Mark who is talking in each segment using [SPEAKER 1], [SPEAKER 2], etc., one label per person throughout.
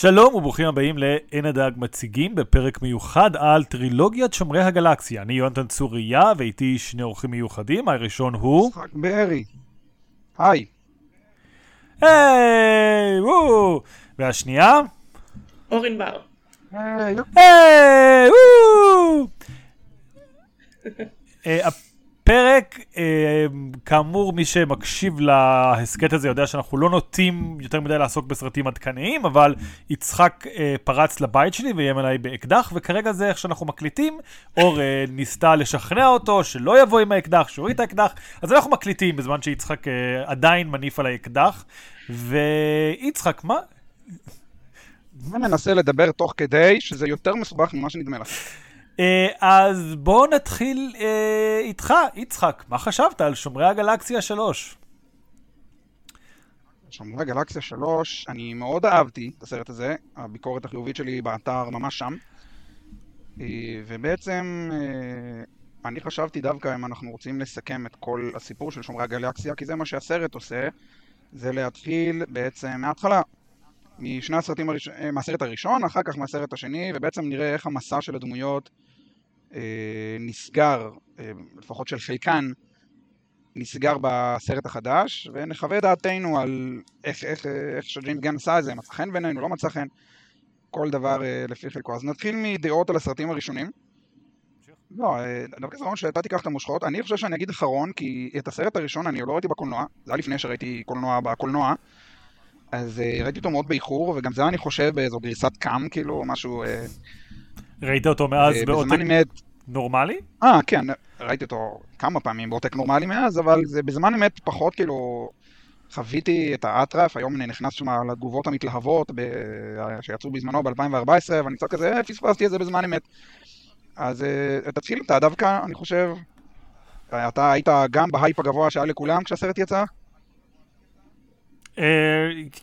[SPEAKER 1] שלום וברוכים הבאים לעין הדג מציגים בפרק מיוחד על טרילוגיית שומרי הגלקסיה. אני יונתן צוריה ואיתי שני אורחים מיוחדים, הראשון הוא...
[SPEAKER 2] יצחק בארי. היי.
[SPEAKER 1] היי! וואו! והשנייה?
[SPEAKER 3] אורן בר.
[SPEAKER 2] היי.
[SPEAKER 1] היי! וואו! הפרק, אה, כאמור, מי שמקשיב להסכת הזה יודע שאנחנו לא נוטים יותר מדי לעסוק בסרטים עדכניים, אבל יצחק אה, פרץ לבית שלי ואיים עליי באקדח, וכרגע זה איך שאנחנו מקליטים. אור אה, ניסתה לשכנע אותו שלא יבוא עם האקדח, שיוריד את האקדח, אז אנחנו מקליטים בזמן שיצחק עדיין מניף על האקדח. ויצחק, מה?
[SPEAKER 2] בוא ננסה לדבר תוך כדי, שזה יותר מסובך ממה שנדמה לך.
[SPEAKER 1] אה, אז בואו נתחיל אה, איתך, יצחק. מה חשבת על שומרי הגלקסיה 3?
[SPEAKER 2] שומרי גלקסיה 3, אני מאוד אהבתי את הסרט הזה, הביקורת החיובית שלי באתר ממש שם. אה, ובעצם אני חשבתי דווקא אם אנחנו רוצים לסכם את כל הסיפור של שומרי הגלקסיה, כי זה מה שהסרט עושה, זה להתחיל בעצם מההתחלה. משני הסרטים הראשונים, מהסרט הראשון, אחר כך מהסרט השני, ובעצם נראה איך המסע של הדמויות נסגר, אה, לפחות של חלקן, נסגר בסרט החדש, ונחווה דעתנו על איך, איך, איך שג'יימס גן עשה את זה, מצא חן בעינינו, לא מצא חן, כל דבר אה, לפי חלקו. אז נתחיל מדעות על הסרטים הראשונים. לא, אה, דווקא זה רעיון שאתה תיקח את המושכות. אני חושב שאני אגיד אחרון, כי את הסרט הראשון אני לא ראיתי בקולנוע, זה היה לפני שראיתי קולנוע בקולנוע. אז ראיתי אותו מאוד באיחור, וגם זה אני חושב באיזו גריסת קאם, כאילו, משהו...
[SPEAKER 1] ראית אותו מאז
[SPEAKER 2] uh,
[SPEAKER 1] בעותק. נורמלי?
[SPEAKER 2] אה, כן, ראיתי אותו כמה פעמים בעותק נורמלי מאז, אבל זה בזמן אמת פחות, כאילו... חוויתי את האטרף, היום אני נכנס שם לתגובות המתלהבות ב... שיצאו בזמנו ב-2014, ואני קצת כזה, פספסתי את זה בזמן אמת. אז uh, תתחיל אתה דווקא, אני חושב. אתה היית גם בהייפ הגבוה שהיה לכולם כשהסרט יצא?
[SPEAKER 1] Uh,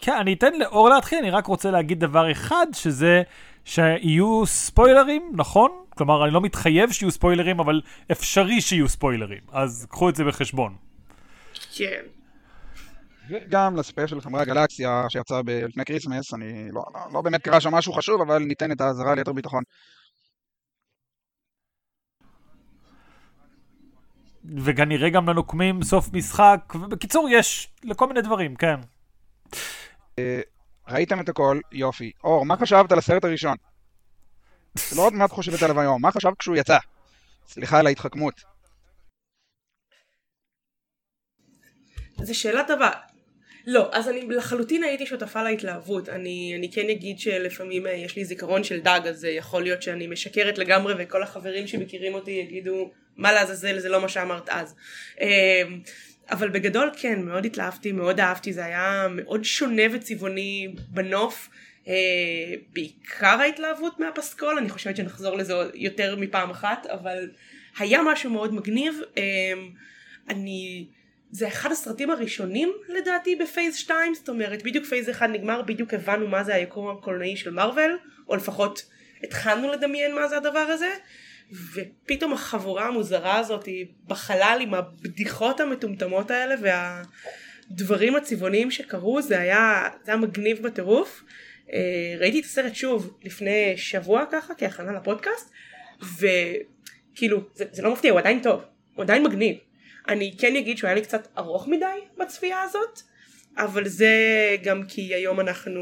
[SPEAKER 1] כן, אני אתן לאור להתחיל, אני רק רוצה להגיד דבר אחד, שזה שיהיו ספוילרים, נכון? כלומר, אני לא מתחייב שיהיו ספוילרים, אבל אפשרי שיהיו ספוילרים, אז קחו את זה בחשבון.
[SPEAKER 3] כן.
[SPEAKER 2] וגם לספיישל של שומרי הגלקסיה שיצא לפני כריסמס, אני לא, לא, לא באמת קרה שם משהו חשוב, אבל ניתן את האזהרה ליתר ביטחון.
[SPEAKER 1] וגם נראה גם לנוקמים סוף משחק, ובקיצור, יש לכל מיני דברים, כן.
[SPEAKER 2] ראיתם את הכל, יופי. אור, מה חשבת על הסרט הראשון? לא עוד מעט חושבת עליו היום, מה חשבת כשהוא יצא? סליחה על ההתחכמות.
[SPEAKER 3] זו שאלה טובה. לא, אז אני לחלוטין הייתי שותפה להתלהבות. אני, אני כן אגיד שלפעמים אה, יש לי זיכרון של דג, אז אה, יכול להיות שאני משקרת לגמרי, וכל החברים שמכירים אותי יגידו, מה לעזאזל, זה לא מה שאמרת אז. אבל בגדול כן, מאוד התלהבתי, מאוד אהבתי, זה היה מאוד שונה וצבעוני בנוף. Uh, בעיקר ההתלהבות מהפסקול, אני חושבת שנחזור לזה יותר מפעם אחת, אבל היה משהו מאוד מגניב. Uh, אני... זה אחד הסרטים הראשונים לדעתי בפייס 2, זאת אומרת בדיוק פייס 1 נגמר, בדיוק הבנו מה זה היקום הקולנועי של מארוול, או לפחות התחלנו לדמיין מה זה הדבר הזה. ופתאום החבורה המוזרה הזאת בחלל עם הבדיחות המטומטמות האלה והדברים הצבעוניים שקרו זה היה, זה היה מגניב בטירוף. אה, ראיתי את הסרט שוב לפני שבוע ככה כהכנה לפודקאסט וכאילו זה, זה לא מפתיע הוא עדיין טוב הוא עדיין מגניב אני כן אגיד שהוא היה לי קצת ארוך מדי בצפייה הזאת אבל זה גם כי היום אנחנו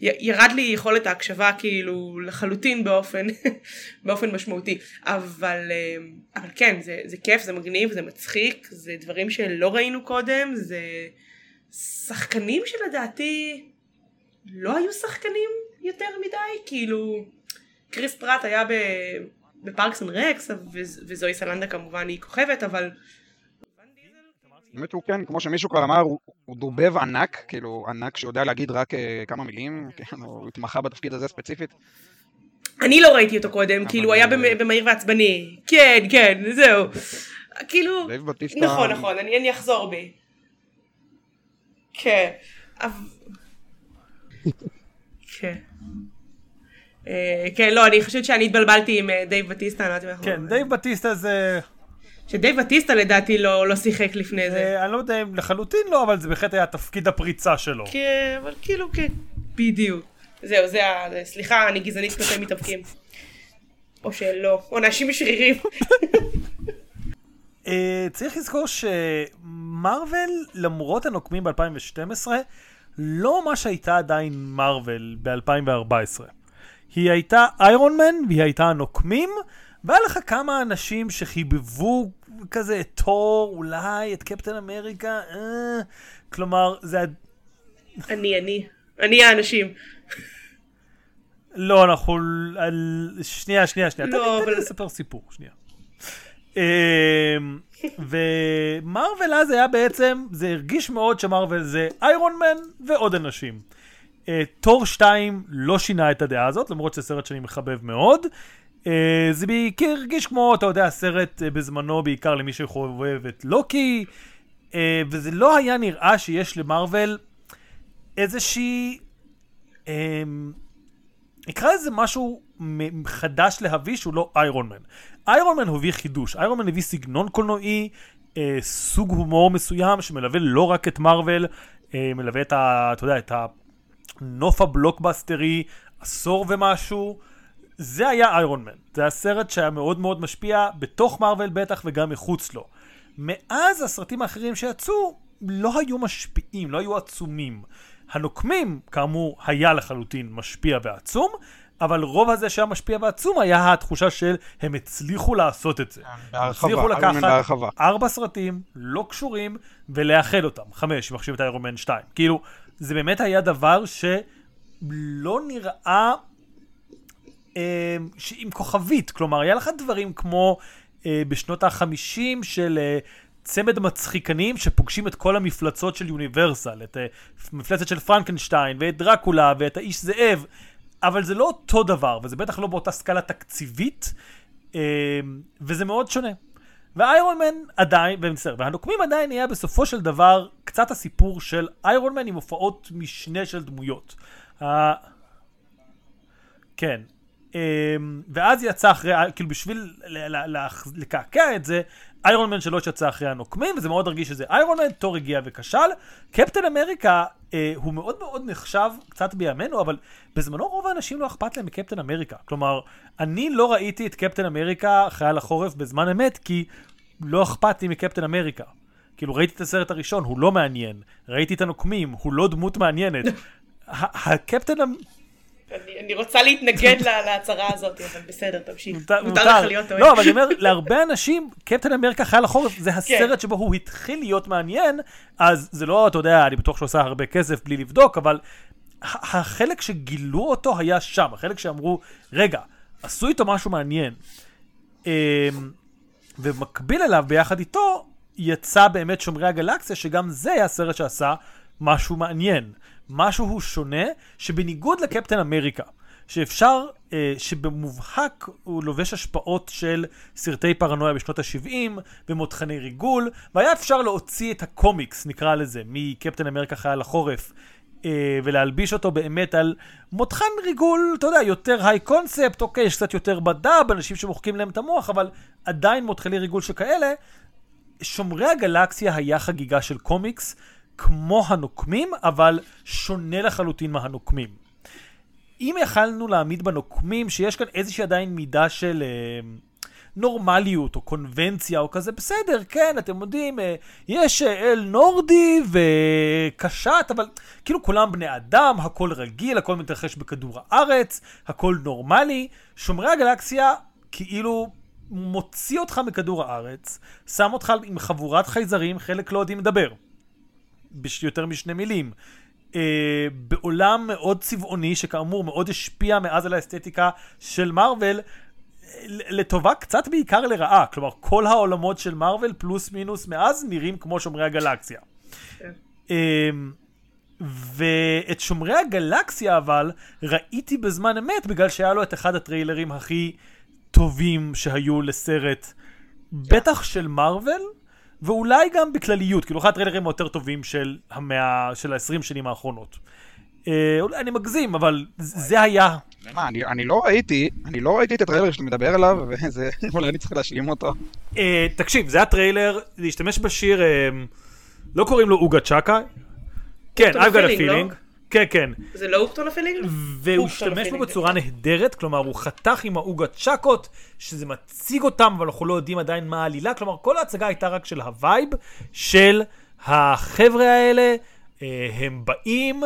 [SPEAKER 3] ירד לי יכולת ההקשבה כאילו לחלוטין באופן, באופן משמעותי. אבל, אה, אבל כן זה, זה כיף זה מגניב זה מצחיק זה דברים שלא ראינו קודם זה שחקנים שלדעתי לא היו שחקנים יותר מדי כאילו כריס פראט היה בפארקס אנד רקס וזואי סלדנה כמובן היא כוכבת אבל
[SPEAKER 2] באמת הוא כן, כמו שמישהו כבר אמר, הוא, הוא דובב ענק, כאילו ענק שיודע להגיד רק uh, כמה מילים, כן, הוא התמחה בתפקיד הזה ספציפית.
[SPEAKER 3] אני לא ראיתי אותו קודם, כאילו הוא היה במהיר ועצבני, כן, כן, זהו. כאילו, נכון, נכון, אני, אני אחזור בי. כן. כן. כן, לא, אני חושבת שאני התבלבלתי עם דייב בטיסטה, אני לא יודעת אם
[SPEAKER 1] כן, דייב בטיסטה זה...
[SPEAKER 3] שדייב בטיסטה לדעתי לא, לא שיחק לפני זה.
[SPEAKER 1] אה, אני לא יודע אם לחלוטין לא, אבל זה בהחלט היה תפקיד הפריצה שלו.
[SPEAKER 3] כן, אבל כאילו כן, בדיוק. זהו, זה ה... סליחה, אני גזענית כלפי מתאבקים. או שלא, או אנשים שרירים.
[SPEAKER 1] אה, צריך לזכור שמרוויל, למרות הנוקמים ב-2012, לא ממש הייתה עדיין מרוויל ב-2014. היא הייתה איירון מן, והיא הייתה הנוקמים, והיה לך כמה אנשים שחיבבו כזה את תור, אולי את קפטן אמריקה, אה, כלומר, זה...
[SPEAKER 3] אני, אני. אני האנשים.
[SPEAKER 1] לא, אנחנו... שנייה, שנייה, שנייה.
[SPEAKER 3] לא,
[SPEAKER 1] תן לי- לספר סיפור, שנייה. אמ, ומרוויל אז היה בעצם, זה הרגיש מאוד שמרוויל זה איירון מן ועוד אנשים. אה, תור 2 לא שינה את הדעה הזאת, למרות שזה סרט שאני מחבב מאוד. אה, זה בעיקר הרגיש כמו, אתה יודע, סרט אה, בזמנו בעיקר למי שחובב את לוקי, אה, וזה לא היה נראה שיש למרוויל איזושהי... אמ, נקרא לזה משהו חדש להביא שהוא לא איירון מן. איירון מן הביא חידוש, איירון מן הביא סגנון קולנועי, אה, סוג הומור מסוים שמלווה לא רק את מארוול, אה, מלווה את ה... אתה יודע, את הנוף הבלוקבאסטרי, עשור ומשהו. זה היה איירון מן. זה היה סרט שהיה מאוד מאוד משפיע, בתוך מארוול בטח וגם מחוץ לו. מאז הסרטים האחרים שיצאו, לא היו משפיעים, לא היו עצומים. הנוקמים, כאמור, היה לחלוטין משפיע ועצום, אבל רוב הזה שהיה משפיע ועצום היה התחושה של הם הצליחו לעשות את זה.
[SPEAKER 2] בהרחבה,
[SPEAKER 1] הצליחו לקחת
[SPEAKER 2] בהרחבה.
[SPEAKER 1] ארבע סרטים לא קשורים ולאחד אותם. חמש, אם מחשיבים את איירון מן 2. כאילו, זה באמת היה דבר שלא נראה אה, עם כוכבית. כלומר, היה לך דברים כמו אה, בשנות ה-50 של אה, צמד מצחיקנים שפוגשים את כל המפלצות של יוניברסל, את אה, מפלצת של פרנקנשטיין ואת דרקולה ואת האיש זאב, אבל זה לא אותו דבר, וזה בטח לא באותה סקאלה תקציבית, אה, וזה מאוד שונה. ואיירון מן עדיין, ומצטער, והנוקמים עדיין נהיה בסופו של דבר קצת הסיפור של איירון מן עם הופעות משנה של דמויות. כן. אמ, ואז יצא אחרי, כאילו בשביל לקעקע את זה, איירון מן שלוש יצא אחרי הנוקמים, וזה מאוד הרגיש שזה איירון מן, תור הגיע וכשל. קפטן אמריקה אה, הוא מאוד מאוד נחשב קצת בימינו, אבל בזמנו רוב האנשים לא אכפת להם מקפטן אמריקה. כלומר, אני לא ראיתי את קפטן אמריקה חייל החורף בזמן אמת, כי לא אכפת לי מקפטן אמריקה. כאילו, ראיתי את הסרט הראשון, הוא לא מעניין. ראיתי את הנוקמים, הוא לא דמות מעניינת. הקפטן...
[SPEAKER 3] אני, אני רוצה להתנגד לה- להצהרה הזאת, אבל בסדר, תמשיך.
[SPEAKER 1] מותר,
[SPEAKER 3] מותר לך להיות אוהב.
[SPEAKER 1] לא, אבל אני אומר, להרבה אנשים, קפטן אמריקה חייל החורף זה הסרט שבו הוא התחיל להיות מעניין, אז זה לא, אתה יודע, אני בטוח שהוא עושה הרבה כסף בלי לבדוק, אבל החלק שגילו אותו היה שם, החלק שאמרו, רגע, עשו איתו משהו מעניין. אמ, ומקביל אליו, ביחד איתו, יצא באמת שומרי הגלקסיה, שגם זה היה סרט שעשה משהו מעניין. משהו שונה, שבניגוד לקפטן אמריקה, שאפשר, אה, שבמובהק הוא לובש השפעות של סרטי פרנויה בשנות ה-70 ומותחני ריגול, והיה אפשר להוציא את הקומיקס, נקרא לזה, מקפטן אמריקה חייל החורף, אה, ולהלביש אותו באמת על מותחן ריגול, אתה יודע, יותר היי קונספט, אוקיי, יש קצת יותר בדב, אנשים שמוחקים להם את המוח, אבל עדיין מותחני ריגול שכאלה. שומרי הגלקסיה היה חגיגה של קומיקס, כמו הנוקמים, אבל שונה לחלוטין מהנוקמים. אם יכלנו להעמיד בנוקמים שיש כאן איזושהי עדיין מידה של אה, נורמליות או קונבנציה או כזה, בסדר, כן, אתם יודעים, אה, יש אה, אל נורדי וקשת, אבל כאילו כולם בני אדם, הכל רגיל, הכל מתרחש בכדור הארץ, הכל נורמלי. שומרי הגלקסיה כאילו מוציא אותך מכדור הארץ, שם אותך עם חבורת חייזרים, חלק לא יודעים לדבר. ביותר משני מילים. אה, בעולם מאוד צבעוני, שכאמור מאוד השפיע מאז על האסתטיקה של מארוול, לטובה קצת בעיקר לרעה. כלומר, כל העולמות של מארוול פלוס מינוס מאז נראים כמו שומרי הגלקסיה.
[SPEAKER 3] כן.
[SPEAKER 1] אה, ואת שומרי הגלקסיה אבל ראיתי בזמן אמת בגלל שהיה לו את אחד הטריילרים הכי טובים שהיו לסרט, בטח של מארוול, ואולי גם בכלליות, כאילו אחד הטריילרים היותר טובים של המאה, של ה-20 שנים האחרונות. אה, אולי אני מגזים, אבל זה היה
[SPEAKER 2] מה, אני, אני לא ראיתי, אני לא ראיתי את הטריילר שאתה מדבר עליו, וזה, אולי אני צריך להשלים אותו.
[SPEAKER 1] אה, תקשיב, זה הטריילר, להשתמש בשיר, אה, לא קוראים לו אוגה צ'אקה. כן, I've got a
[SPEAKER 3] Feeling, לא?
[SPEAKER 1] feeling. כן, כן.
[SPEAKER 3] זה לא Hooked on
[SPEAKER 1] a
[SPEAKER 3] Feeling?
[SPEAKER 1] והוא השתמש בו. בצורה נהדרת, כלומר הוא חתך עם האוגה צ'אקות, שזה מציג אותם, אבל אנחנו לא יודעים עדיין מה העלילה, כלומר כל ההצגה הייתה רק של הווייב של החבר'ה האלה, אה, הם באים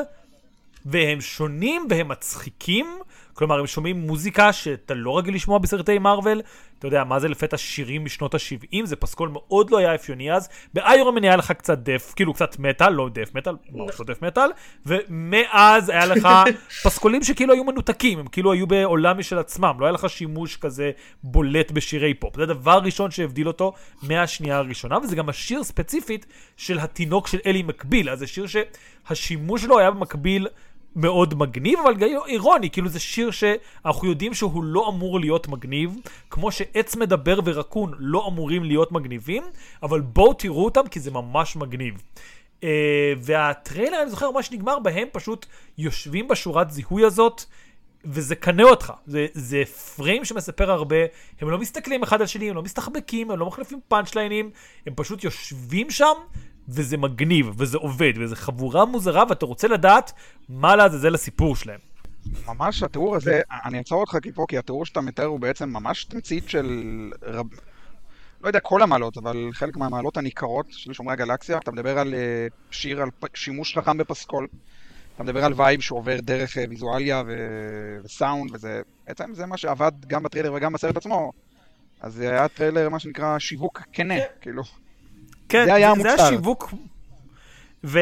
[SPEAKER 1] והם שונים והם מצחיקים, כלומר הם שומעים מוזיקה שאתה לא רגיל לשמוע בסרטי מארוול, אתה יודע מה זה לפתע שירים משנות ה-70, זה פסקול מאוד לא היה אפיוני אז, באיירון מן היה לך קצת דף, כאילו קצת מטאל, לא דף מטאל, ממש לא דף מטאל, ומאז היה לך פסקולים שכאילו היו מנותקים, הם כאילו היו בעולם משל עצמם, לא היה לך שימוש כזה בולט בשירי פופ, זה הדבר הראשון שהבדיל אותו מהשנייה הראשונה, וזה גם השיר ספציפית של התינוק של אלי מקביל, אז זה שיר שהשימוש שלו היה במקביל מאוד מגניב, אבל גם אירוני, כאילו זה שיר שאנחנו יודעים שהוא לא אמור להיות מגניב, כמו שעץ מדבר ורקון לא אמורים להיות מגניבים, אבל בואו תראו אותם כי זה ממש מגניב. Uh, והטריילר, אני זוכר, ממש נגמר בהם פשוט יושבים בשורת זיהוי הזאת, וזה קנה אותך. זה, זה פריים שמספר הרבה, הם לא מסתכלים אחד על שני, הם לא מסתחבקים, הם לא מחליפים פאנצ' ליינים, הם פשוט יושבים שם, וזה מגניב, וזה עובד, וזה חבורה מוזרה, ואתה רוצה לדעת מה לעזאזל הסיפור שלהם.
[SPEAKER 2] ממש התיאור הזה, אני אעצור אותך פה, כי התיאור שאתה מתאר הוא בעצם ממש תמצית של רב... לא יודע כל המעלות, אבל חלק מהמעלות הניכרות של שומרי הגלקסיה. אתה מדבר על אה, שיר על שימוש חכם בפסקול. אתה מדבר על וייב שעובר דרך אה, ויזואליה ו- וסאונד, וזה בעצם זה מה שעבד גם בטריילר וגם בסרט עצמו. אז זה היה טריילר, מה שנקרא, שיווק כנה, כאילו.
[SPEAKER 1] כן,
[SPEAKER 2] זה היה
[SPEAKER 1] זה, זה
[SPEAKER 2] המוצר.
[SPEAKER 1] השיווק. ו,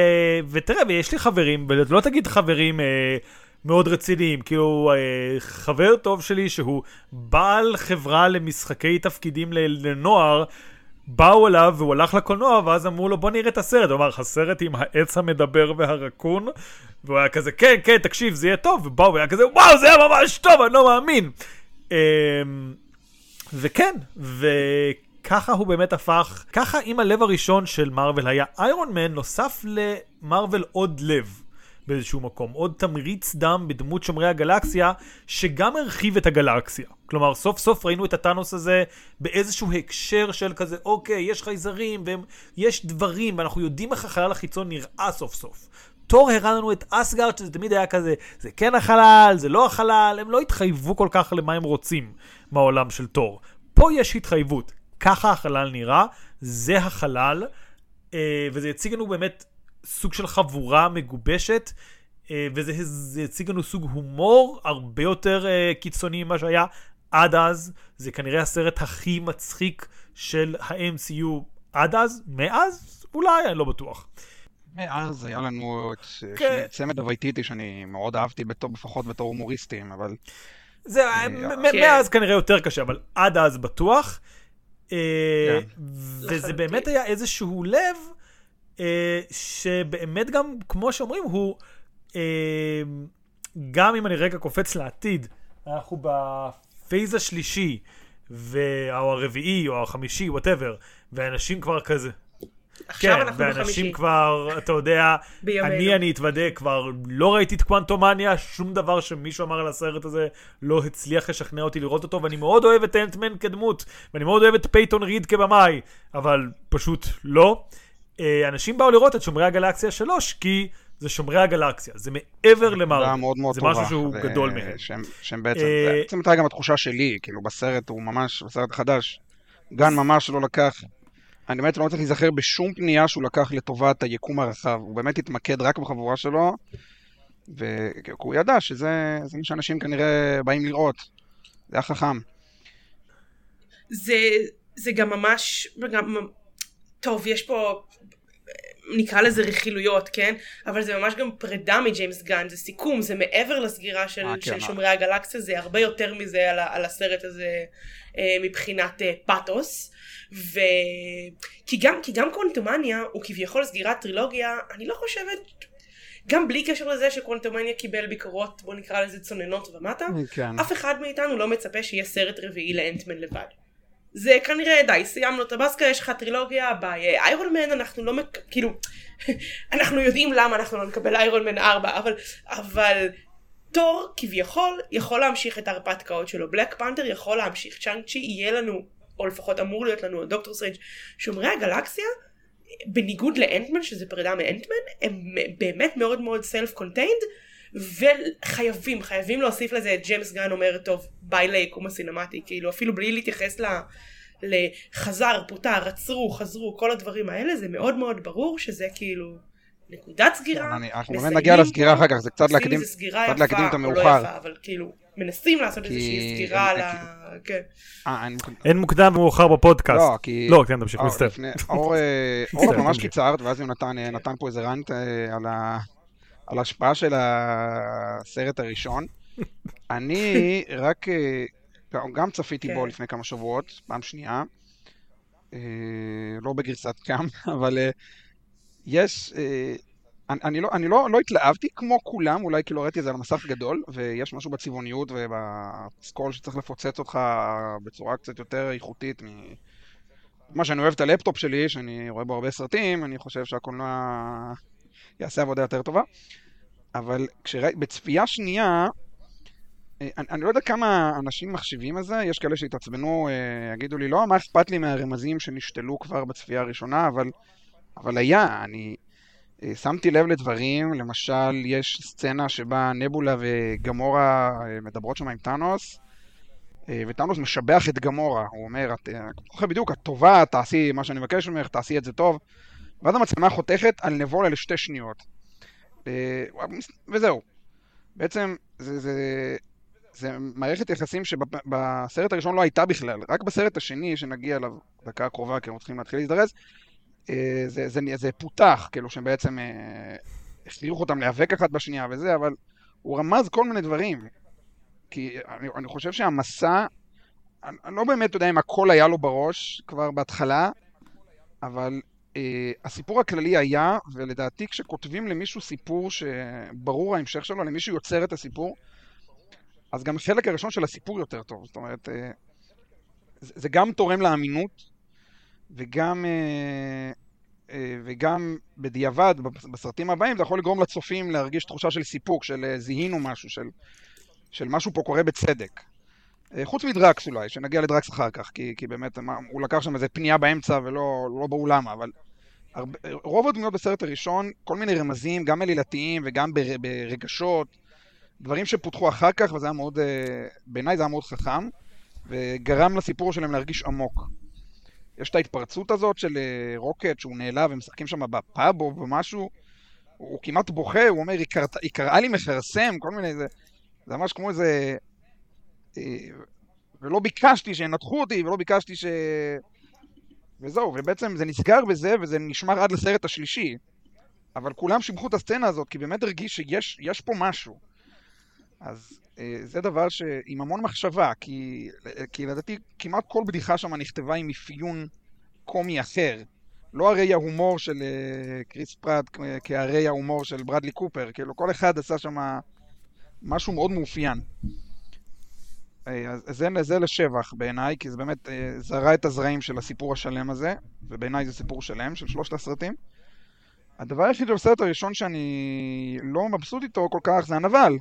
[SPEAKER 1] ותראה, ויש לי חברים, ולא תגיד חברים אה, מאוד רציניים, כאילו אה, חבר טוב שלי שהוא בעל חברה למשחקי תפקידים לנוער, באו אליו והוא הלך לקולנוע ואז אמרו לו בוא נראה את הסרט, הוא אמר הסרט עם העץ המדבר והרקון והוא היה כזה כן כן תקשיב זה יהיה טוב ובאו והיה כזה וואו זה היה ממש טוב אני לא מאמין. אמ, וכן, וככה הוא באמת הפך, ככה אם הלב הראשון של מארוול היה איירון מן, נוסף למארוול עוד לב באיזשהו מקום, עוד תמריץ דם בדמות שומרי הגלקסיה, שגם הרחיב את הגלקסיה. כלומר, סוף סוף ראינו את הטאנוס הזה באיזשהו הקשר של כזה, אוקיי, יש חייזרים, ויש דברים, ואנחנו יודעים איך החלל החיצון נראה סוף סוף. תור הראה לנו את אסגרד, שזה תמיד היה כזה, זה כן החלל, זה לא החלל, הם לא התחייבו כל כך למה הם רוצים מהעולם של תור. פה יש התחייבות, ככה החלל נראה, זה החלל, אה, וזה יציג לנו באמת סוג של חבורה מגובשת, אה, וזה זה יציג לנו סוג הומור הרבה יותר אה, קיצוני ממה שהיה עד אז. זה כנראה הסרט הכי מצחיק של ה-MCU עד אז, מאז? אולי, אני לא בטוח.
[SPEAKER 2] מאז היה לנו את
[SPEAKER 1] כן.
[SPEAKER 2] צמד הווייטיטי שאני מאוד אהבתי, בתור, לפחות בתור הומוריסטים, אבל
[SPEAKER 1] זה,
[SPEAKER 2] אה,
[SPEAKER 1] מ-
[SPEAKER 3] כן.
[SPEAKER 1] מאז כנראה יותר קשה, אבל עד אז בטוח. אה,
[SPEAKER 2] כן.
[SPEAKER 1] וזה. באמת היה איזשהו לב, אה, שבאמת גם, כמו שאומרים, הוא, אה, גם אם אני רגע קופץ לעתיד, אנחנו ב phase השלישי, או הרביעי, או החמישי, whatever, ואנשים כבר כזה.
[SPEAKER 3] עכשיו
[SPEAKER 1] כן,
[SPEAKER 3] אנחנו
[SPEAKER 1] ואנשים
[SPEAKER 3] בחמישי.
[SPEAKER 1] כבר, אתה יודע. אני, אני אתוודה, כבר לא ראיתי את קוונטומניה, שום דבר שמישהו אמר על הסרט הזה לא הצליח לשכנע אותי לראות אותו, ואני מאוד אוהב את אנטמן כדמות, ואני מאוד אוהב את פייטון ריד כבמאי, אבל פשוט לא. אה, אנשים באו לראות את שומרי הגלקסיה 3, כי זה שומרי הגלקסיה, זה מעבר
[SPEAKER 2] זה
[SPEAKER 1] למארוול.
[SPEAKER 2] היה מאוד מאוד
[SPEAKER 1] זה
[SPEAKER 2] טובה.
[SPEAKER 1] משהו שהוא
[SPEAKER 2] ו-
[SPEAKER 1] גדול מהם.
[SPEAKER 2] שהם, שהם בעצם,
[SPEAKER 1] אה,
[SPEAKER 2] זה בעצם הייתה גם התחושה שלי, כאילו בסרט הוא ממש, בסרט החדש, גן ממש לא לקח, אני באמת לא מצליח להיזכר בשום פנייה שהוא לקח לטובת היקום הרחב, הוא באמת התמקד רק בחבורה שלו, וכי הוא ידע שזה זה מה שאנשים כנראה באים לראות, זה היה חכם.
[SPEAKER 3] זה, זה גם ממש, גם, טוב, יש פה, נקרא לזה רכילויות, כן? אבל זה ממש גם פרידה מג'יימס גן, זה סיכום, זה מעבר לסגירה של,
[SPEAKER 2] אה, כן,
[SPEAKER 3] של
[SPEAKER 2] אה.
[SPEAKER 3] שומרי הגלקסיה, זה הרבה יותר מזה על, על הסרט הזה אה, מבחינת אה, פאתוס. ו... כי גם, כי גם קוונטומניה הוא כביכול סגירת טרילוגיה, אני לא חושבת, גם בלי קשר לזה שקוונטומניה קיבל ביקורות, בוא נקרא לזה צוננות ומטה,
[SPEAKER 2] כן.
[SPEAKER 3] אף אחד מאיתנו לא מצפה שיהיה סרט רביעי לאנטמן לבד. זה כנראה די, סיימנו את העסקה, יש לך טרילוגיה, ביי. איירון מן אנחנו לא, מק... כאילו, אנחנו יודעים למה אנחנו לא נקבל איירון מן 4, אבל, אבל תור כביכול יכול להמשיך את ההרפתקאות שלו, בלק פנתר יכול להמשיך, שאנג צ'י יהיה לנו, או לפחות אמור להיות לנו, דוקטור סטרנג', שומרי הגלקסיה, בניגוד לאנטמן שזה פרידה מאנטמן, הם באמת מאוד מאוד self contained, וחייבים, חייבים להוסיף לזה את ג'יימס גן אומר goodbye ליקום הסינמטי, כאילו אפילו בלי להתייחס ל... לחזר, פוטר, עצרו, חזרו, כל הדברים האלה, זה מאוד מאוד ברור שזה כאילו נקודת סגירה.
[SPEAKER 2] אני- אנחנו באמת נגיע לסגירה אחר כך, זה קצת להקדים, קצת
[SPEAKER 3] יפה
[SPEAKER 2] להקדים את
[SPEAKER 3] לא
[SPEAKER 2] המאוחר.
[SPEAKER 3] יפה, אבל כאילו מנסים לעשות
[SPEAKER 2] כי-
[SPEAKER 3] איזושהי סגירה ל...
[SPEAKER 2] אה,
[SPEAKER 3] כן.
[SPEAKER 2] אה.
[SPEAKER 1] אין מוקדם ומאוחר בפודקאסט.
[SPEAKER 2] לא, כי...
[SPEAKER 1] לא, כן, תמשיך,
[SPEAKER 2] אור,
[SPEAKER 1] מצטער.
[SPEAKER 2] לפני- אור, אה, אור
[SPEAKER 1] מצטער,
[SPEAKER 2] ממש
[SPEAKER 1] תמשיך.
[SPEAKER 2] קיצרת, ואז הוא נתן, אה, פה איזה אה, על ה- על ההשפעה של הסרט הראשון. אני רק, אה, גם- צפיתי
[SPEAKER 3] כן.
[SPEAKER 2] בו לפני כמה שבועות, פעם שנייה. אה, לא בגרסת קאם, אבל אה, יש... אה, אני, לא, אני לא, לא התלהבתי כמו כולם, אולי כי לא ראיתי את זה על מסך גדול, ויש משהו בצבעוניות ובסקול שצריך לפוצץ אותך בצורה קצת יותר איכותית מ... מה שאני אוהב את הלפטופ שלי, שאני רואה בו הרבה סרטים, אני חושב שהקולנוע יעשה עבודה יותר טובה. אבל כשראי, בצפייה שנייה, אה, אני, אני לא יודע כמה אנשים מחשיבים על זה, יש כאלה שהתעצבנו, אה, יגידו לי, לא, מה אכפת לי מהרמזים שנשתלו כבר בצפייה הראשונה, אבל, אבל היה, אני אה, שמתי לב לדברים, למשל, יש סצנה שבה נבולה וגמורה אה, מדברות שם עם טאנוס, אה, וטאנוס משבח את גמורה, הוא אומר, את זוכר בדיוק, את טובה, תעשי מה שאני מבקש ממך, תעשי את זה טוב, ואז המצלמה חותכת על נבולה לשתי שניות. וזהו. בעצם זה, זה, זה מערכת יחסים שבסרט הראשון לא הייתה בכלל, רק בסרט השני, שנגיע אליו דקה הקרובה, כי אנחנו צריכים להתחיל להזדרז, זה, זה, זה פותח, כאילו שהם בעצם אה, הכריחו אותם להיאבק אחת בשנייה וזה, אבל הוא רמז כל מיני דברים. כי אני, אני חושב שהמסע, אני, אני לא באמת יודע אם הכל היה לו בראש כבר בהתחלה, אבל אה, הסיפור הכללי היה, ולדעתי כשכותבים למישהו סיפור שברור ההמשך שלו, למישהו יוצר את הסיפור, אז גם החלק הראשון של הסיפור יותר טוב. זאת אומרת, אה, זה, זה גם תורם לאמינות, וגם, אה, אה, וגם בדיעבד, בסרטים הבאים, זה יכול לגרום לצופים להרגיש תחושה של סיפוק, של אה, זיהינו משהו, של, של משהו פה קורה בצדק. חוץ מדרקס אולי, שנגיע לדרקס אחר כך, כי, כי באמת הוא לקח שם איזה פנייה באמצע ולא לא ברור למה, אבל הרבה, רוב הדמויות בסרט הראשון, כל מיני רמזים, גם עלילתיים וגם בר, ברגשות, דברים שפותחו אחר כך, וזה היה מאוד, בעיניי זה היה מאוד חכם, וגרם לסיפור שלהם להרגיש עמוק. יש את ההתפרצות הזאת של אה, רוקט, שהוא נעלב, ומשחקים שם בפאב או במשהו, הוא כמעט בוכה, הוא אומר, היא, קראה לי מכרסם, כל מיני, זה, זה ממש כמו איזה... אה, ולא ביקשתי שינתחו אותי, ולא ביקשתי ש... וזהו, ובעצם זה נסגר בזה, וזה נשמר עד לסרט השלישי. אבל כולם שיבחו את הסצנה הזאת, כי באמת הרגיש שיש יש פה משהו. אז אה, זה דבר שעם המון מחשבה, כי, כי לדעתי כמעט כל בדיחה שם נכתבה עם אפיון קומי אחר. לא הרי ההומור של אה, קריס פרט כהרי ההומור של ברדלי קופר, כאילו כל אחד עשה שם משהו מאוד מאופיין. אה, אז זה, זה לשבח בעיניי, כי זה באמת זרע את הזרעים של הסיפור השלם הזה, ובעיניי זה סיפור שלם של שלושת הסרטים. הדבר היחיד בסרט הראשון שאני לא מבסוט איתו כל כך זה הנבל.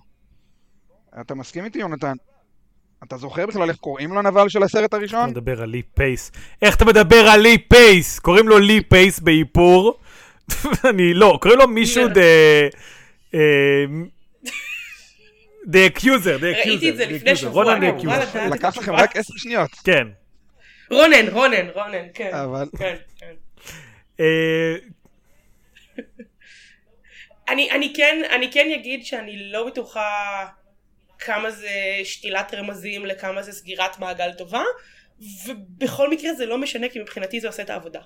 [SPEAKER 2] אתה מסכים איתי, יונתן? אתה זוכר בכלל איך קוראים לנבל של הסרט הראשון?
[SPEAKER 1] אתה מדבר על לי פייס. איך אתה מדבר על לי פייס? קוראים לו לי פייס באיפור. אני לא, קוראים לו מישהו the... the accuser, the accuser.
[SPEAKER 3] ראיתי את זה לפני שבוע, אני אמורה
[SPEAKER 1] accuser.
[SPEAKER 3] לדעת.
[SPEAKER 2] לקח לכם רק עשר שניות.
[SPEAKER 1] כן.
[SPEAKER 3] רונן, רונן, רונן, כן.
[SPEAKER 2] אבל...
[SPEAKER 3] כן, כן.
[SPEAKER 1] אה,
[SPEAKER 3] אני, אני כן, אני כן אגיד שאני לא בטוחה כמה זה שתילת רמזים לכמה זה סגירת מעגל טובה, ובכל מקרה זה לא משנה כי מבחינתי זה עושה את העבודה.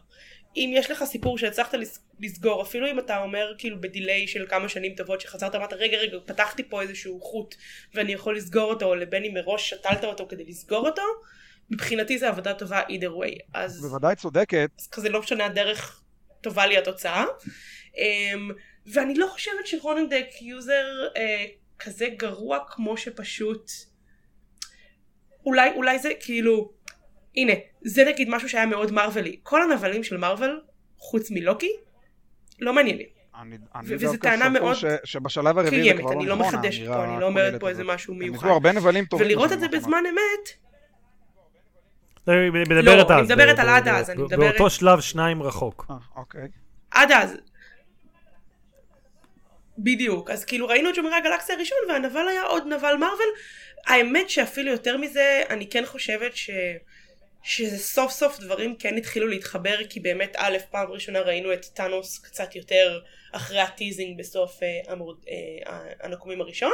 [SPEAKER 3] אם יש לך סיפור שהצלחת לס- לסגור, אפילו אם אתה אומר כאילו בדיליי של כמה שנים טובות שחזרת ואמרת רגע רגע פתחתי פה איזשהו חוט ואני יכול לסגור אותו, או לבין אם מראש שתלת אותו כדי לסגור אותו, מבחינתי זה עבודה טובה either way. אז...
[SPEAKER 2] בוודאי צודקת.
[SPEAKER 3] אז כזה לא משנה הדרך טובה לי התוצאה. Um, ואני לא חושבת שרונן the accuser uh, כזה גרוע כמו שפשוט אולי אולי זה כאילו הנה זה נגיד משהו שהיה מאוד מארוולי כל הנבלים של מארוול חוץ מלוקי לא מעניינים
[SPEAKER 2] אני, אני
[SPEAKER 3] וזו
[SPEAKER 2] דווקא
[SPEAKER 3] טענה מאוד
[SPEAKER 2] ש, שבשלב הרביעי זה
[SPEAKER 3] קיימת,
[SPEAKER 2] כבר
[SPEAKER 3] אני
[SPEAKER 2] לא
[SPEAKER 3] לא
[SPEAKER 2] נכון,
[SPEAKER 3] מחדשת פה, אני לא אומרת פה איזה. משהו מיוחד.
[SPEAKER 2] הרבה נבלים טובים.
[SPEAKER 3] ולראות את זה בזמן אמת,
[SPEAKER 1] היא מדברת
[SPEAKER 3] לא, אני. מדברת על עד
[SPEAKER 1] ב-
[SPEAKER 3] אז, אני מדברת-
[SPEAKER 1] באותו שלב שניים רחוק.
[SPEAKER 2] אה, אוקיי.
[SPEAKER 3] עד אז. בדיוק, אז כאילו ראינו את שומרי הגלקסיה הראשון והנבל היה עוד נבל מרוויל. האמת שאפילו יותר מזה, אני כן חושבת ש... שזה סוף סוף דברים כן התחילו להתחבר, כי באמת א', פעם ראשונה ראינו את טאנוס קצת יותר אחרי הטיזינג בסוף אה, אה, הנקומים הראשון,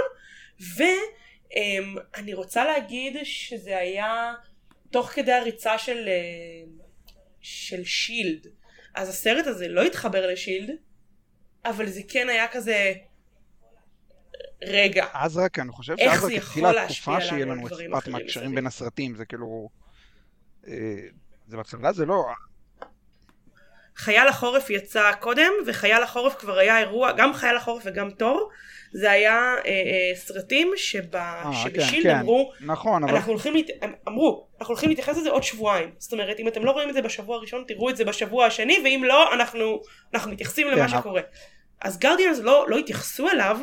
[SPEAKER 3] ואני רוצה להגיד שזה היה תוך כדי הריצה של, אה, של שילד. אז הסרט הזה לא התחבר לשילד, אבל זה כן היה כזה... רגע,
[SPEAKER 2] אז רק, אני חושב שאז רק התחילה התקופה שיהיה
[SPEAKER 3] לנו
[SPEAKER 2] אכפת מהקשרים? בין הסרטים, זה כאילו... אה, זה בהתחלה זה לא...
[SPEAKER 3] חייל החורף יצא קודם, וחייל החורף כבר היה אירוע, גם חייל החורף וגם תור, זה היה אה, אה, סרטים שבה,
[SPEAKER 2] אה,
[SPEAKER 3] שבשילד
[SPEAKER 2] כן, כן.
[SPEAKER 3] אמרו,
[SPEAKER 2] נכון, אבל...
[SPEAKER 3] אנחנו הולכים, להת... אמרו, אנחנו הולכים להתייחס לזה עוד שבועיים. זאת אומרת, אם אתם לא רואים את זה בשבוע הראשון, תראו את זה בשבוע השני, ואם לא, אנחנו, אנחנו מתייחסים
[SPEAKER 2] כן,
[SPEAKER 3] למה
[SPEAKER 2] אבל-
[SPEAKER 3] שקורה. אז גרדיאנס לא, לא התייחסו אליו,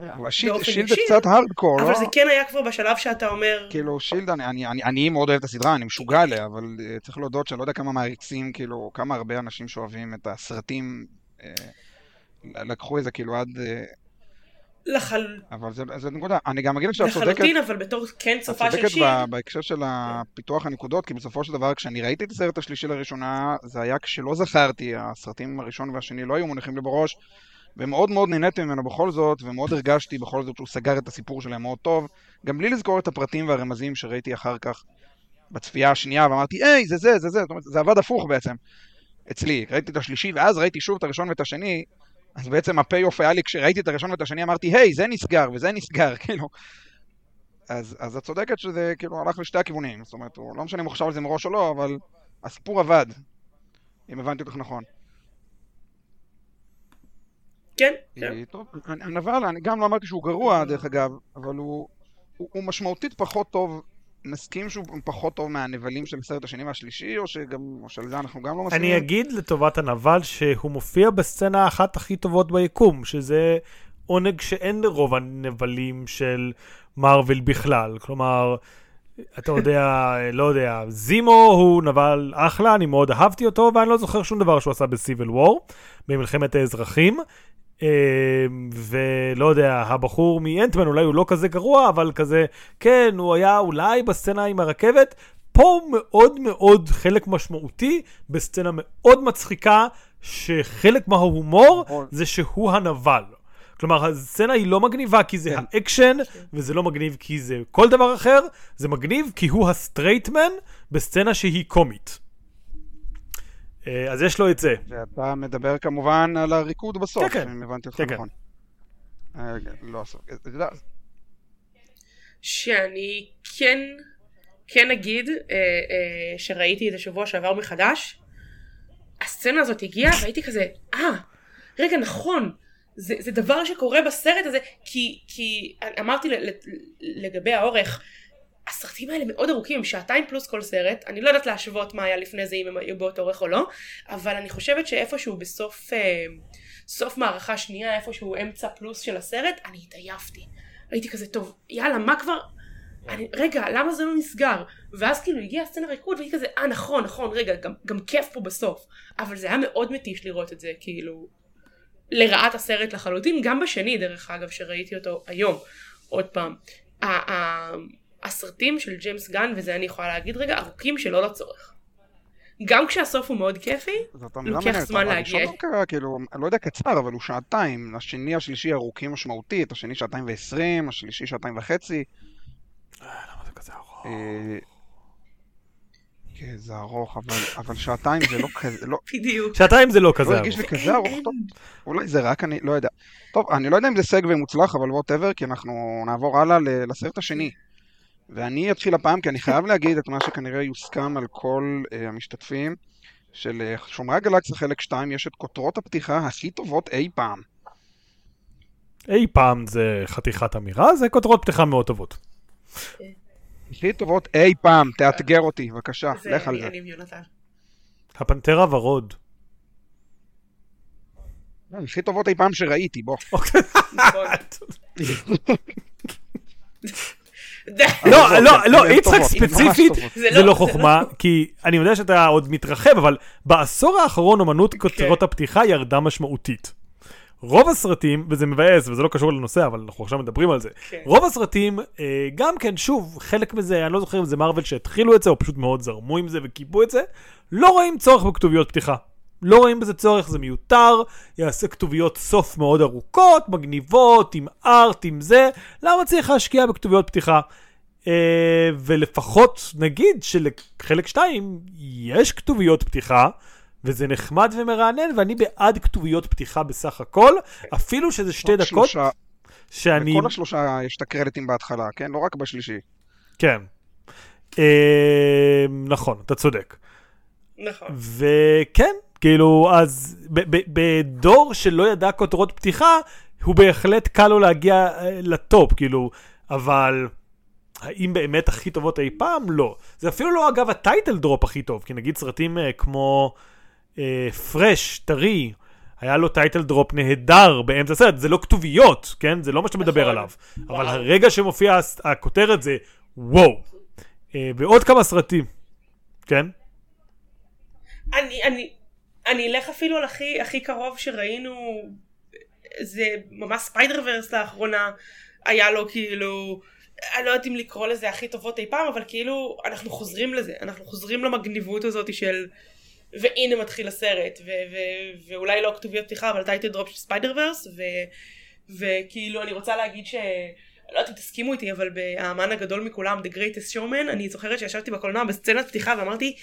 [SPEAKER 2] אבל שילד זה קצת הארדקור,
[SPEAKER 3] אבל
[SPEAKER 2] לא?
[SPEAKER 3] זה כן היה כבר בשלב שאתה אומר,
[SPEAKER 2] כאילו שילד, אני, אני, אני, אני מאוד אוהב את הסדרה, אני משוגע עליה, אבל uh, צריך להודות שאני לא יודע כמה מעריצים, כאילו, כמה הרבה אנשים שאוהבים את הסרטים, uh, לקחו את זה כאילו עד... Uh,
[SPEAKER 3] לחל...
[SPEAKER 2] אבל זה, זה נקודה. אני גם אגיד שאת צודקת,
[SPEAKER 3] לחלוטין, אבל בתור כן
[SPEAKER 2] את
[SPEAKER 3] צופה של
[SPEAKER 2] צודקת
[SPEAKER 3] שילד,
[SPEAKER 2] ב- בהקשר של הפיתוח הנקודות, כי בסופו של דבר, כשאני ראיתי את הסרט השלישי לראשונה, זה היה כשלא זכרתי, הסרטים הראשון והשני לא היו מונחים לי בראש, ומאוד מאוד נהניתי ממנו בכל זאת, ומאוד הרגשתי בכל זאת שהוא סגר את הסיפור שלהם מאוד טוב, גם בלי לזכור את הפרטים והרמזים שראיתי אחר כך בצפייה השנייה, ואמרתי, היי, זה זה, זה זה, זאת אומרת, זה עבד הפוך בעצם, אצלי. ראיתי את השלישי, ואז ראיתי שוב את הראשון ואת השני, אז בעצם ה payoff היה לי, כשראיתי את הראשון ואת השני, אמרתי, היי, זה נסגר, וזה נסגר, כאילו. אז, אז את צודקת שזה כאילו הלך לשתי הכיוונים, זאת אומרת, הוא לא משנה אם הוא חשב על זה מראש או לא, אבל הסיפור עבד, אם הבנתי אותך נכון.
[SPEAKER 3] כן, כן.
[SPEAKER 2] אה, טוב, הנבל, אני גם לא אמרתי שהוא גרוע, דרך אגב, אבל הוא, הוא, הוא משמעותית פחות טוב, נסכים שהוא פחות טוב מהנבלים של הסרט השני והשלישי, או שגם, או שעל זה אנחנו גם לא מסכימים?
[SPEAKER 1] אני אגיד לטובת הנבל שהוא מופיע בסצנה אחת הכי טובות ביקום, שזה עונג שאין לרוב הנבלים של מארוול בכלל. כלומר, אתה יודע, לא יודע, זימו הוא נבל אחלה, אני מאוד אהבתי אותו, ואני לא זוכר שום דבר שהוא עשה בסיביל וור, במלחמת האזרחים. אה, ולא יודע, הבחור מאנטמן אולי הוא לא כזה גרוע, אבל כזה, כן, הוא היה אולי בסצנה עם הרכבת. פה הוא מאוד מאוד חלק משמעותי בסצנה מאוד מצחיקה, שחלק מההומור
[SPEAKER 2] נכון.
[SPEAKER 1] זה שהוא הנבל. כלומר, הסצנה היא לא מגניבה כי זה
[SPEAKER 2] כן.
[SPEAKER 1] האקשן, וזה לא מגניב כי זה כל דבר אחר, זה מגניב כי הוא ה straight man בסצנה שהיא קומית. אה, אז יש לו את זה.
[SPEAKER 2] ואתה מדבר כמובן על הריקוד בסוף,
[SPEAKER 1] כן, כן.
[SPEAKER 2] אם הבנתי אותך
[SPEAKER 1] כן, כן.
[SPEAKER 2] נכון. אה, לא. אתה יודע,
[SPEAKER 3] שאני כן, כן אגיד אה, אה, שראיתי את זה שבוע שעבר מחדש, הסצנה הזאת הגיעה והייתי כזה, אה, רגע נכון, זה, זה דבר שקורה בסרט הזה, כי, כי אמרתי לגבי האורך, הסרטים האלה מאוד ארוכים, שעתיים פלוס כל סרט, אני לא יודעת להשוות מה היה לפני זה אם הם היו באותו אורך או לא, אבל אני חושבת שאיפשהו בסוף אה, סוף מערכה שנייה, איפשהו אמצע פלוס של הסרט, אני התעייפתי. הייתי כזה, טוב, יאללה, מה כבר... אני, רגע, למה זה לא נסגר? ואז כאילו הגיעה הסצנה ריקוד, והיא כזה, אה, נכון, נכון, רגע, גם, גם כיף פה בסוף. אבל זה היה מאוד מתיש לראות את זה, כאילו, לרעת הסרט לחלוטין, גם בשני, דרך אגב, שראיתי אותו היום, עוד פעם. הסרטים של ג'יימס גן, וזה אני יכולה להגיד רגע, ארוכים שלא לצורך. גם כשהסוף הוא מאוד כיפי,
[SPEAKER 2] אמירה
[SPEAKER 3] לוקח זמן להגיע.
[SPEAKER 2] הראשון דווקא, כאילו, אני לא יודע קצר, אבל הוא שעתיים. השני, השלישי ארוכים משמעותית, השני שעתיים ועשרים, השלישי שעתיים וחצי.
[SPEAKER 1] למה זה כזה ארוך?
[SPEAKER 2] אה, כן, זה ארוך, אבל, אבל שעתיים זה לא כזה, לא,
[SPEAKER 3] בדיוק.
[SPEAKER 1] שעתיים זה לא
[SPEAKER 2] לא
[SPEAKER 1] כזה
[SPEAKER 2] הרגיש
[SPEAKER 1] ארוך.
[SPEAKER 2] לי כזה ארוך, טוב, אולי זה רק אני, לא יודע. טוב, אני לא יודע אם זה סגווי מוצלח, אבל ווטאבר, כי אנחנו נעבור הלאה לסרט השני. ואני אתחיל הפעם, כי אני חייב להגיד את מה שכנראה יוסכם על כל uh, המשתתפים, של uh, שומרי הגלקסיה חלק 2 יש את כותרות הפתיחה הכי טובות אי פעם.
[SPEAKER 1] אי פעם זה חתיכת אמירה, זה כותרות פתיחה מאוד טובות.
[SPEAKER 2] הכי טובות אי פעם, תאתגר אותי, בבקשה, לך על זה.
[SPEAKER 3] אני עם יונתן.
[SPEAKER 1] הפנתר הוורוד.
[SPEAKER 2] הכי טובות אי פעם שראיתי, בוא.
[SPEAKER 1] לא, לא, לא,
[SPEAKER 2] הן
[SPEAKER 1] יצחק ספציפית.
[SPEAKER 3] זה לא-
[SPEAKER 1] לא חוכמה, כי אני יודע שאתה עוד מתרחב, אבל בעשור האחרון אומנות
[SPEAKER 3] כן.
[SPEAKER 1] כותרות הפתיחה ירדה משמעותית. רוב הסרטים, וזה מבאס וזה לא קשור לנושא, אבל אנחנו עכשיו מדברים על זה.
[SPEAKER 3] כן.
[SPEAKER 1] רוב הסרטים, אה, גם כן, שוב, חלק מזה, אני לא זוכר אם זה מארוול שהתחילו את זה, או פשוט מאוד זרמו עם זה וקיבו את זה, לא רואים צורך בכתוביות פתיחה. לא רואים בזה צורך, זה מיותר, יעשה כתוביות סוף מאוד ארוכות, מגניבות, עם ארט, עם זה, למה צריך להשקיע בכתוביות פתיחה? אה, ולפחות נגיד שלחלק 2 יש כתוביות פתיחה, וזה נחמד ומרענן, ואני בעד כתוביות פתיחה בסך הכל, אפילו שזה שתי דקות
[SPEAKER 2] שלושה-
[SPEAKER 1] שאני...
[SPEAKER 2] בכל השלושה יש את הקרדיטים בהתחלה, כן? לא רק בשלישי.
[SPEAKER 1] כן. אה, נכון, אתה צודק.
[SPEAKER 3] נכון.
[SPEAKER 1] וכן, כאילו, אז בדור שלא ידע כותרות פתיחה, הוא בהחלט קל לו להגיע אה, לטופ, כאילו, אבל האם באמת הכי טובות אי פעם? לא. זה אפילו לא, אגב, הטייטל דרופ הכי טוב, כי נגיד סרטים אה, כמו אה, Fresh, טרי, היה לו title drop נהדר באמצע הסרט, זה לא כתוביות, כן? זה לא מה שאתה מדבר
[SPEAKER 3] נכון.
[SPEAKER 1] עליו. אבל
[SPEAKER 3] וואו.
[SPEAKER 1] הרגע שמופיע הכותרת זה וואו. אה, ועוד כמה סרטים, כן?
[SPEAKER 3] אני, אני, אני אלך אפילו על הכי, הכי קרוב שראינו, זה ממש ספיידר ורס לאחרונה, היה לו כאילו, אני לא יודעת אם לקרוא לזה הכי טובות אי פעם, אבל כאילו, אנחנו חוזרים לזה, אנחנו חוזרים למגניבות הזאת של, והנה מתחיל הסרט, ו- ו- ואולי לא כתוביות פתיחה, אבל title drop של ספיידר ורס, ו- וכאילו, אני רוצה להגיד ש... לא יודעת אם תסכימו איתי, אבל באמן הגדול מכולם, The Greatest Showman, אני זוכרת שישבתי בקולנוע בסצנת פתיחה ואמרתי,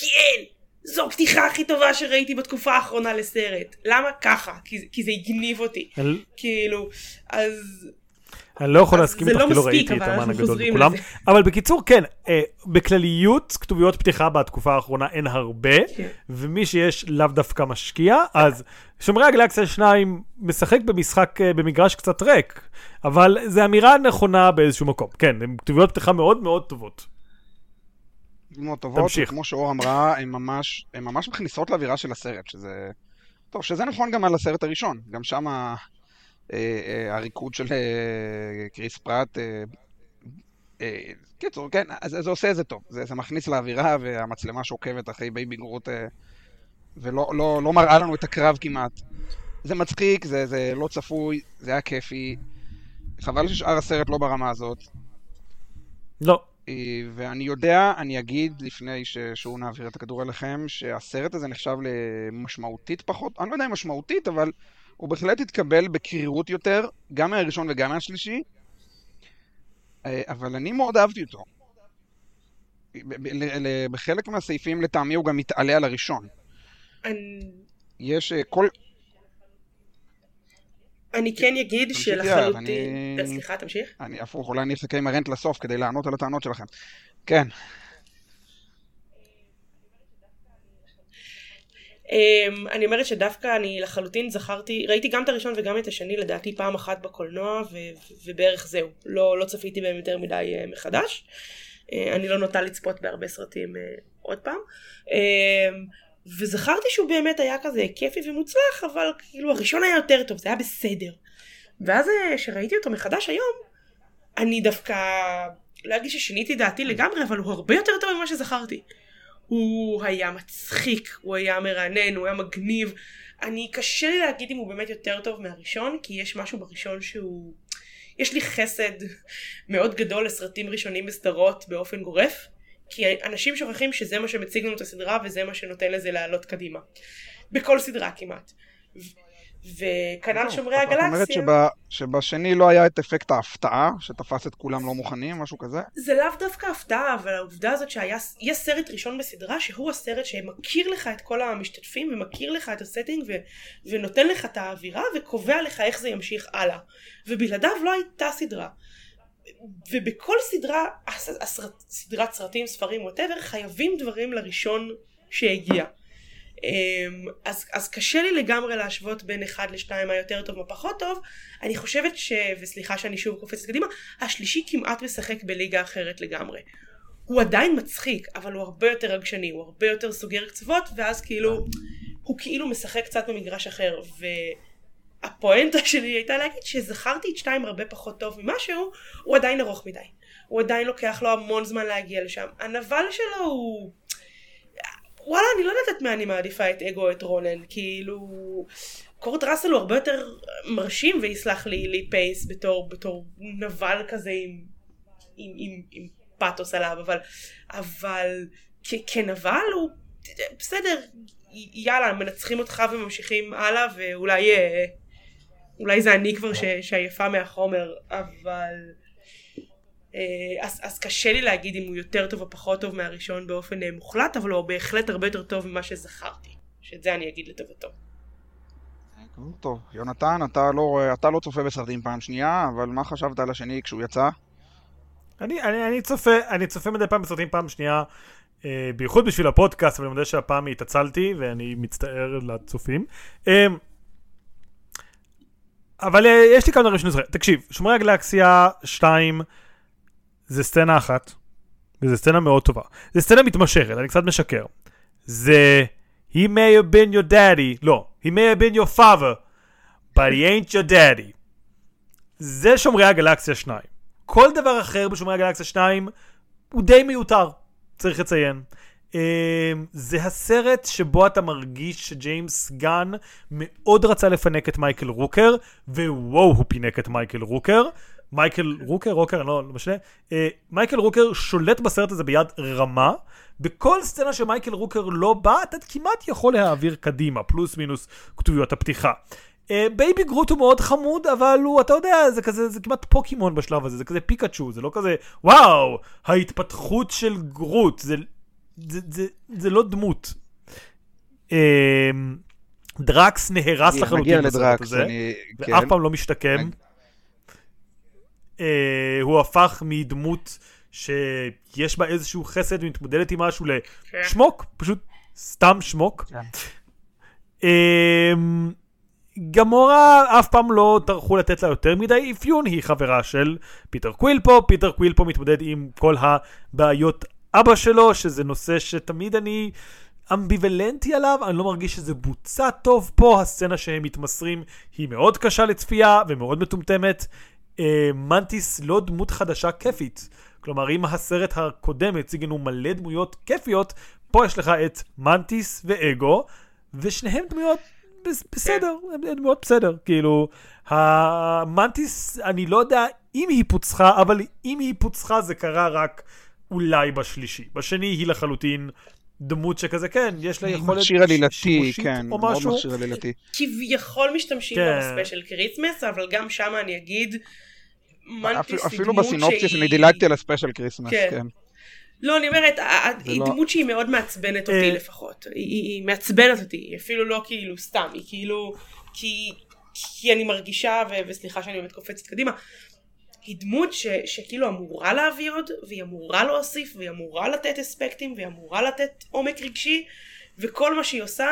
[SPEAKER 3] כן! זו הפתיחה הכי טובה שראיתי בתקופה האחרונה לסרט. למה ככה? כי, כי זה הגניב אותי.
[SPEAKER 1] אני,
[SPEAKER 3] כאילו, אז...
[SPEAKER 1] אני לא יכול להסכים איתך
[SPEAKER 3] לא
[SPEAKER 1] כי לא ראיתי את
[SPEAKER 3] האמן
[SPEAKER 1] הגדול מכולם.
[SPEAKER 3] לזה.
[SPEAKER 1] אבל בקיצור, כן, אה, בכלליות, כתוביות פתיחה בתקופה האחרונה אין הרבה,
[SPEAKER 3] כן.
[SPEAKER 1] ומי שיש לאו דווקא משקיע, אז שומרי הגלקסיה 2 משחק במשחק, אה, במגרש קצת ריק, אבל זו אמירה נכונה באיזשהו מקום. כן, הן כתוביות פתיחה מאוד מאוד טובות.
[SPEAKER 2] מאוד טובות,
[SPEAKER 1] תמשיך.
[SPEAKER 2] וכמו שאור אמרה, הן ממש, הן ממש מכניסות לאווירה של הסרט, שזה... טוב, שזה נכון גם על הסרט הראשון, גם שם אה, אה, הריקוד של אה, קריס פרט, אה, אה, קיצור, כן, אז זה עושה את זה טוב, זה, זה מכניס לאווירה, והמצלמה שעוקבת אחרי בייבי גרוט, אה, ולא לא, לא מראה לנו את הקרב כמעט. זה מצחיק, זה, זה לא צפוי, זה היה כיפי, חבל ששאר הסרט לא ברמה הזאת.
[SPEAKER 1] לא.
[SPEAKER 2] אה, ואני יודע, אני אגיד לפני ששוב נעביר את הכדור אליכם, שהסרט הזה נחשב למשמעותית פחות, אני לא יודע אם משמעותית, אבל הוא בהחלט התקבל בקרירות יותר, גם מהראשון וגם מהשלישי, אה, אבל אני מאוד אהבתי אותו. בחלק מהסעיפים לטעמי הוא גם מתעלה על הראשון. יש אה, כל...
[SPEAKER 3] אני כן אגיד שלחלוטין...
[SPEAKER 2] אני-
[SPEAKER 3] אה, סליחה, תמשיך.
[SPEAKER 2] אני הפוך, אולי אני אחכה עם הרנט לסוף כדי לענות על הטענות שלכם. כן,
[SPEAKER 3] Um, אני אומרת שדווקא אני לחלוטין זכרתי, ראיתי גם את הראשון וגם את השני לדעתי פעם אחת בקולנוע ו- ובערך זהו, לא, לא צפיתי בהם יותר מדי uh, מחדש. Uh, אני לא נוטה לצפות בהרבה סרטים uh, עוד פעם. Um, וזכרתי שהוא באמת היה כזה כיפי ומוצלח, אבל כאילו הראשון היה יותר טוב, זה היה בסדר. ואז כשראיתי אותו מחדש היום, אני דווקא, לא אגיד ששיניתי דעתי לגמרי, אבל הוא הרבה יותר טוב ממה שזכרתי. הוא היה מצחיק, הוא היה מרענן, הוא היה מגניב. אני, קשה לי להגיד אם הוא באמת יותר טוב מהראשון, כי יש משהו בראשון שהוא... יש לי חסד מאוד גדול לסרטים ראשונים בסדרות באופן גורף, כי אנשים שוכחים שזה מה שמציג לנו את הסדרה וזה מה שנותן לזה לעלות קדימה. בכל סדרה כמעט. וכנ"ל שומרי
[SPEAKER 2] את אומרת
[SPEAKER 3] הגלקסיה.
[SPEAKER 2] שב- שבשני לא היה את אפקט ההפתעה, שתפס את כולם לא מוכנים, משהו כזה?
[SPEAKER 3] זה לאו דווקא הפתעה, אבל העובדה הזאת שהיה יש סרט ראשון בסדרה שהוא הסרט שמכיר לך את כל המשתתפים ומכיר לך את ה setting ו, ונותן לך את האווירה וקובע לך איך זה ימשיך הלאה. ובלעדיו לא הייתה סדרה. ובכל סדרה, הסרט, סדרת סרטים, ספרים, whatever, חייבים דברים לראשון שהגיע. אמ, אז, אז קשה לי לגמרי להשוות בין אחד לשתיים מה יותר טוב מה פחות טוב. אני חושבת ש... וסליחה שאני שוב קופצת קדימה, השלישי כמעט משחק בליגה אחרת לגמרי. הוא עדיין מצחיק, אבל הוא הרבה יותר רגשני, הוא הרבה יותר סוגר קצוות, ואז כאילו, הוא כאילו משחק קצת במגרש אחר, והפואנטה שלי הייתה להגיד שזכרתי את שתיים הרבה פחות טוב ממשהו, הוא עדיין ארוך מדי. הוא עדיין לוקח לו המון זמן להגיע לשם. הנבל שלו הוא... וואלה, אני לא יודעת את מה אני מעדיפה, את אגו או את רונן, כאילו... קורט ראסל הוא הרבה יותר מרשים, ויסלח לי, לי פייס בתור, בתור נבל כזה עם, עם, עם, עם פאתוס עליו, אבל, אבל כ, כנבל הוא בסדר, יאללה, מנצחים אותך וממשיכים הלאה, ואולי אה, אולי זה אני כבר ש, שעייפה מהחומר, אבל... אה, אז, אז קשה לי להגיד אם הוא יותר טוב או פחות טוב מהראשון באופן אה, מוחלט, אבל הוא בהחלט הרבה יותר טוב ממה שזכרתי. שאת זה אני אגיד לטובתו.
[SPEAKER 2] טוב, יונתן, אתה לא, אתה לא צופה בסרטים פעם שנייה, אבל מה חשבת על השני כשהוא יצא?
[SPEAKER 1] אני, אני, אני, צופה, אני צופה מדי פעם בסרטים פעם שנייה, אה, בייחוד בשביל הפודקאסט, אבל אני מודה שהפעם התעצלתי, ואני מצטער לצופים. אה, אבל אה, יש לי כמה דברים שאני זוכר. תקשיב, שומרי הגלקסיה 2 זה סצנה אחת, וזו סצנה מאוד טובה. זו סצנה מתמשכת, אני קצת משקר. זה... He may have been your daddy, לא, he may have been your father, but he ain't your daddy. זה שומרי הגלקסיה 2. כל דבר אחר בשומרי הגלקסיה 2 הוא די מיותר, צריך לציין. אמ, זה הסרט שבו אתה מרגיש שג'יימס גן מאוד רצה לפנק את מייקל רוקר, ווואו, הוא פינק את מייקל רוקר. מייקל רוקר, רוקר, לא, לא משנה. אה, מייקל רוקר שולט בסרט הזה ביד רמה. בכל סצנה שמייקל רוקר לא בה, אתה כמעט יכול להעביר קדימה, פלוס מינוס כתוביות הפתיחה. בייבי אה, גרוט הוא מאוד חמוד, אבל הוא, אתה יודע, זה כזה, זה כמעט פוקימון בשלב הזה, זה כזה פיקאצ'ו, זה לא כזה, וואו, ההתפתחות של גרוט, זה, זה, זה, זה לא דמות. אה, דרקס נהרס לחלוטין בסרט הזה, אני, ואף כן. פעם לא משתקם. אני... אה, הוא הפך מדמות שיש בה איזשהו חסד ומתמודדת עם משהו לשמוק, כן. פשוט סתם שמוק. כן. אמ, גמורה אף פעם לא טרחו לתת לה יותר מדי אפיון, היא חברה של פיטר קוויל פה, פיטר קוויל פה מתמודד עם כל הבעיות אבא שלו, שזה נושא שתמיד אני אמביוולנטי עליו, אני לא מרגיש שזה בוצע טוב פה, הסצנה שהם מתמסרים היא מאוד קשה לצפייה ומאוד מטומטמת. אה, מנטיס לא דמות חדשה כיפית. כלומר, אם הסרט הקודם הציג לנו מלא דמויות כיפיות, פה יש לך את מנטיס ואגו, ושניהם דמויות בסדר, כן. הם דמויות בסדר. כאילו, המנטיס, אני לא יודע אם היא פוצחה, אבל אם היא פוצחה זה קרה רק אולי בשלישי. בשני היא לחלוטין דמות שכזה, כן, יש לה יכולת
[SPEAKER 2] מכשיר עלילתי, כן,
[SPEAKER 1] או משהו.
[SPEAKER 2] מאוד מכשיר עלילתי.
[SPEAKER 3] כביכול משתמשים כן. ב special Christmas, אבל גם שם אני אגיד...
[SPEAKER 2] מנטיס היא אפילו בסינופסיס אני דילגתי על ה special Christmas, כן. כן.
[SPEAKER 3] לא, אני אומרת, היא לא- דמות שהיא מאוד מעצבנת אותי אה. לפחות. היא מעצבנת אותי, היא אפילו לא כאילו סתם, היא כאילו... כי אני מרגישה, וסליחה שאני באמת קופצת קדימה, היא דמות ש, שכאילו אמורה להביא עוד, והיא אמורה להוסיף, והיא אמורה לתת אספקטים, והיא אמורה לתת עומק רגשי, וכל מה שהיא עושה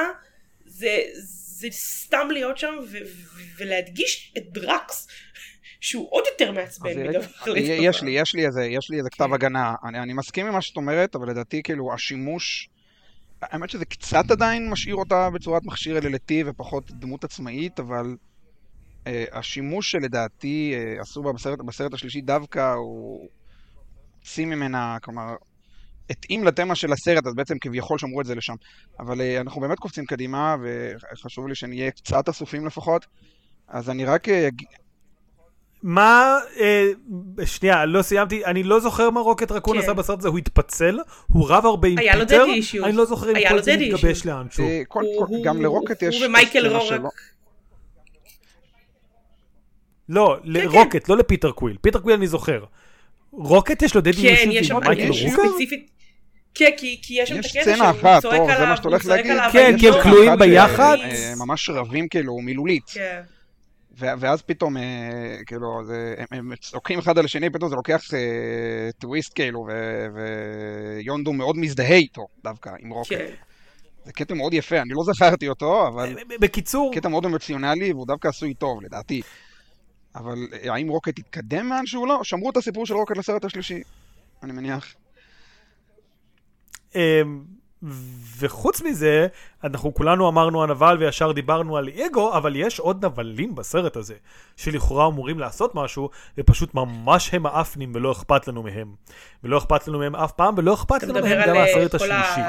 [SPEAKER 3] זה, זה סתם להיות שם ו, ולהדגיש את דרקס, שהוא עוד יותר מעצבן מדבר לטובה.
[SPEAKER 2] יש לי, יש לי איזה, יש לי איזה כתב כן. הגנה. אני, אני מסכים עם מה שאת אומרת, אבל לדעתי כאילו השימוש... האמת שזה קצת עדיין משאיר אותה בצורת מכשיר אלילתי ופחות דמות עצמאית, אבל השימוש שלדעתי uh, עשו בה בסרט, בסרט השלישי דווקא הוא הוציא ממנה, כלומר, התאים לתמה של הסרט, אז בעצם כביכול שמרו את זה לשם. אבל uh, אנחנו באמת קופצים קדימה, וחשוב לי שנהיה קצת אסופים לפחות. אז אני רק
[SPEAKER 1] מה, אה, שנייה, לא סיימתי, אני לא זוכר מה רוקט רקון כן. עשה בסרט הזה, הוא התפצל, הוא רב הרבה עם פיטר, אני לא זוכר אם כל זה מתגבש לאנשהו. אה,
[SPEAKER 2] גם לרוקט יש...
[SPEAKER 3] הוא ומייקל רורק.
[SPEAKER 1] לא, כן, לרוקט, כן. לא לפיטר קוויל, פיטר קוויל אני זוכר. רוקט יש לו daddy issues עם מייקל רוקר?
[SPEAKER 3] כן, כי יש שם את הקטע שהוא צועק עליו, הוא צועק עליו.
[SPEAKER 1] כן, כי הם כלואים ביחד.
[SPEAKER 2] אה, ממש רבים כאילו, מילולית. כן. ואז פתאום, אה, כאילו, זה, הם, צועקים אחד על השני, פתאום זה לוקח אה, טוויסט כאילו, ויונדו מאוד מזדהה איתו דווקא, עם רוקט. כן. זה קטע מאוד יפה, אני לא זכרתי אותו, אבל...
[SPEAKER 1] בקיצור...
[SPEAKER 2] קטע מאוד אמוציונלי, והוא דווקא עשוי טוב, לדעתי. אבל אה, האם רוקט יתקדם מאן שהוא לא? שמרו את הסיפור של רוקט לסרט השלישי, אני מניח.
[SPEAKER 1] אמ, וחוץ מזה, אנחנו כולנו אמרנו הנבל וישר דיברנו על אגו, אבל יש עוד נבלים בסרט הזה, שלכאורה אמורים לעשות משהו, ופשוט ממש הם האפנים ולא אכפת לנו מהם. ולא אכפת לנו מהם אף פעם, ולא אכפת לנו מהם גם
[SPEAKER 3] אה,
[SPEAKER 1] מהסרט השלישי.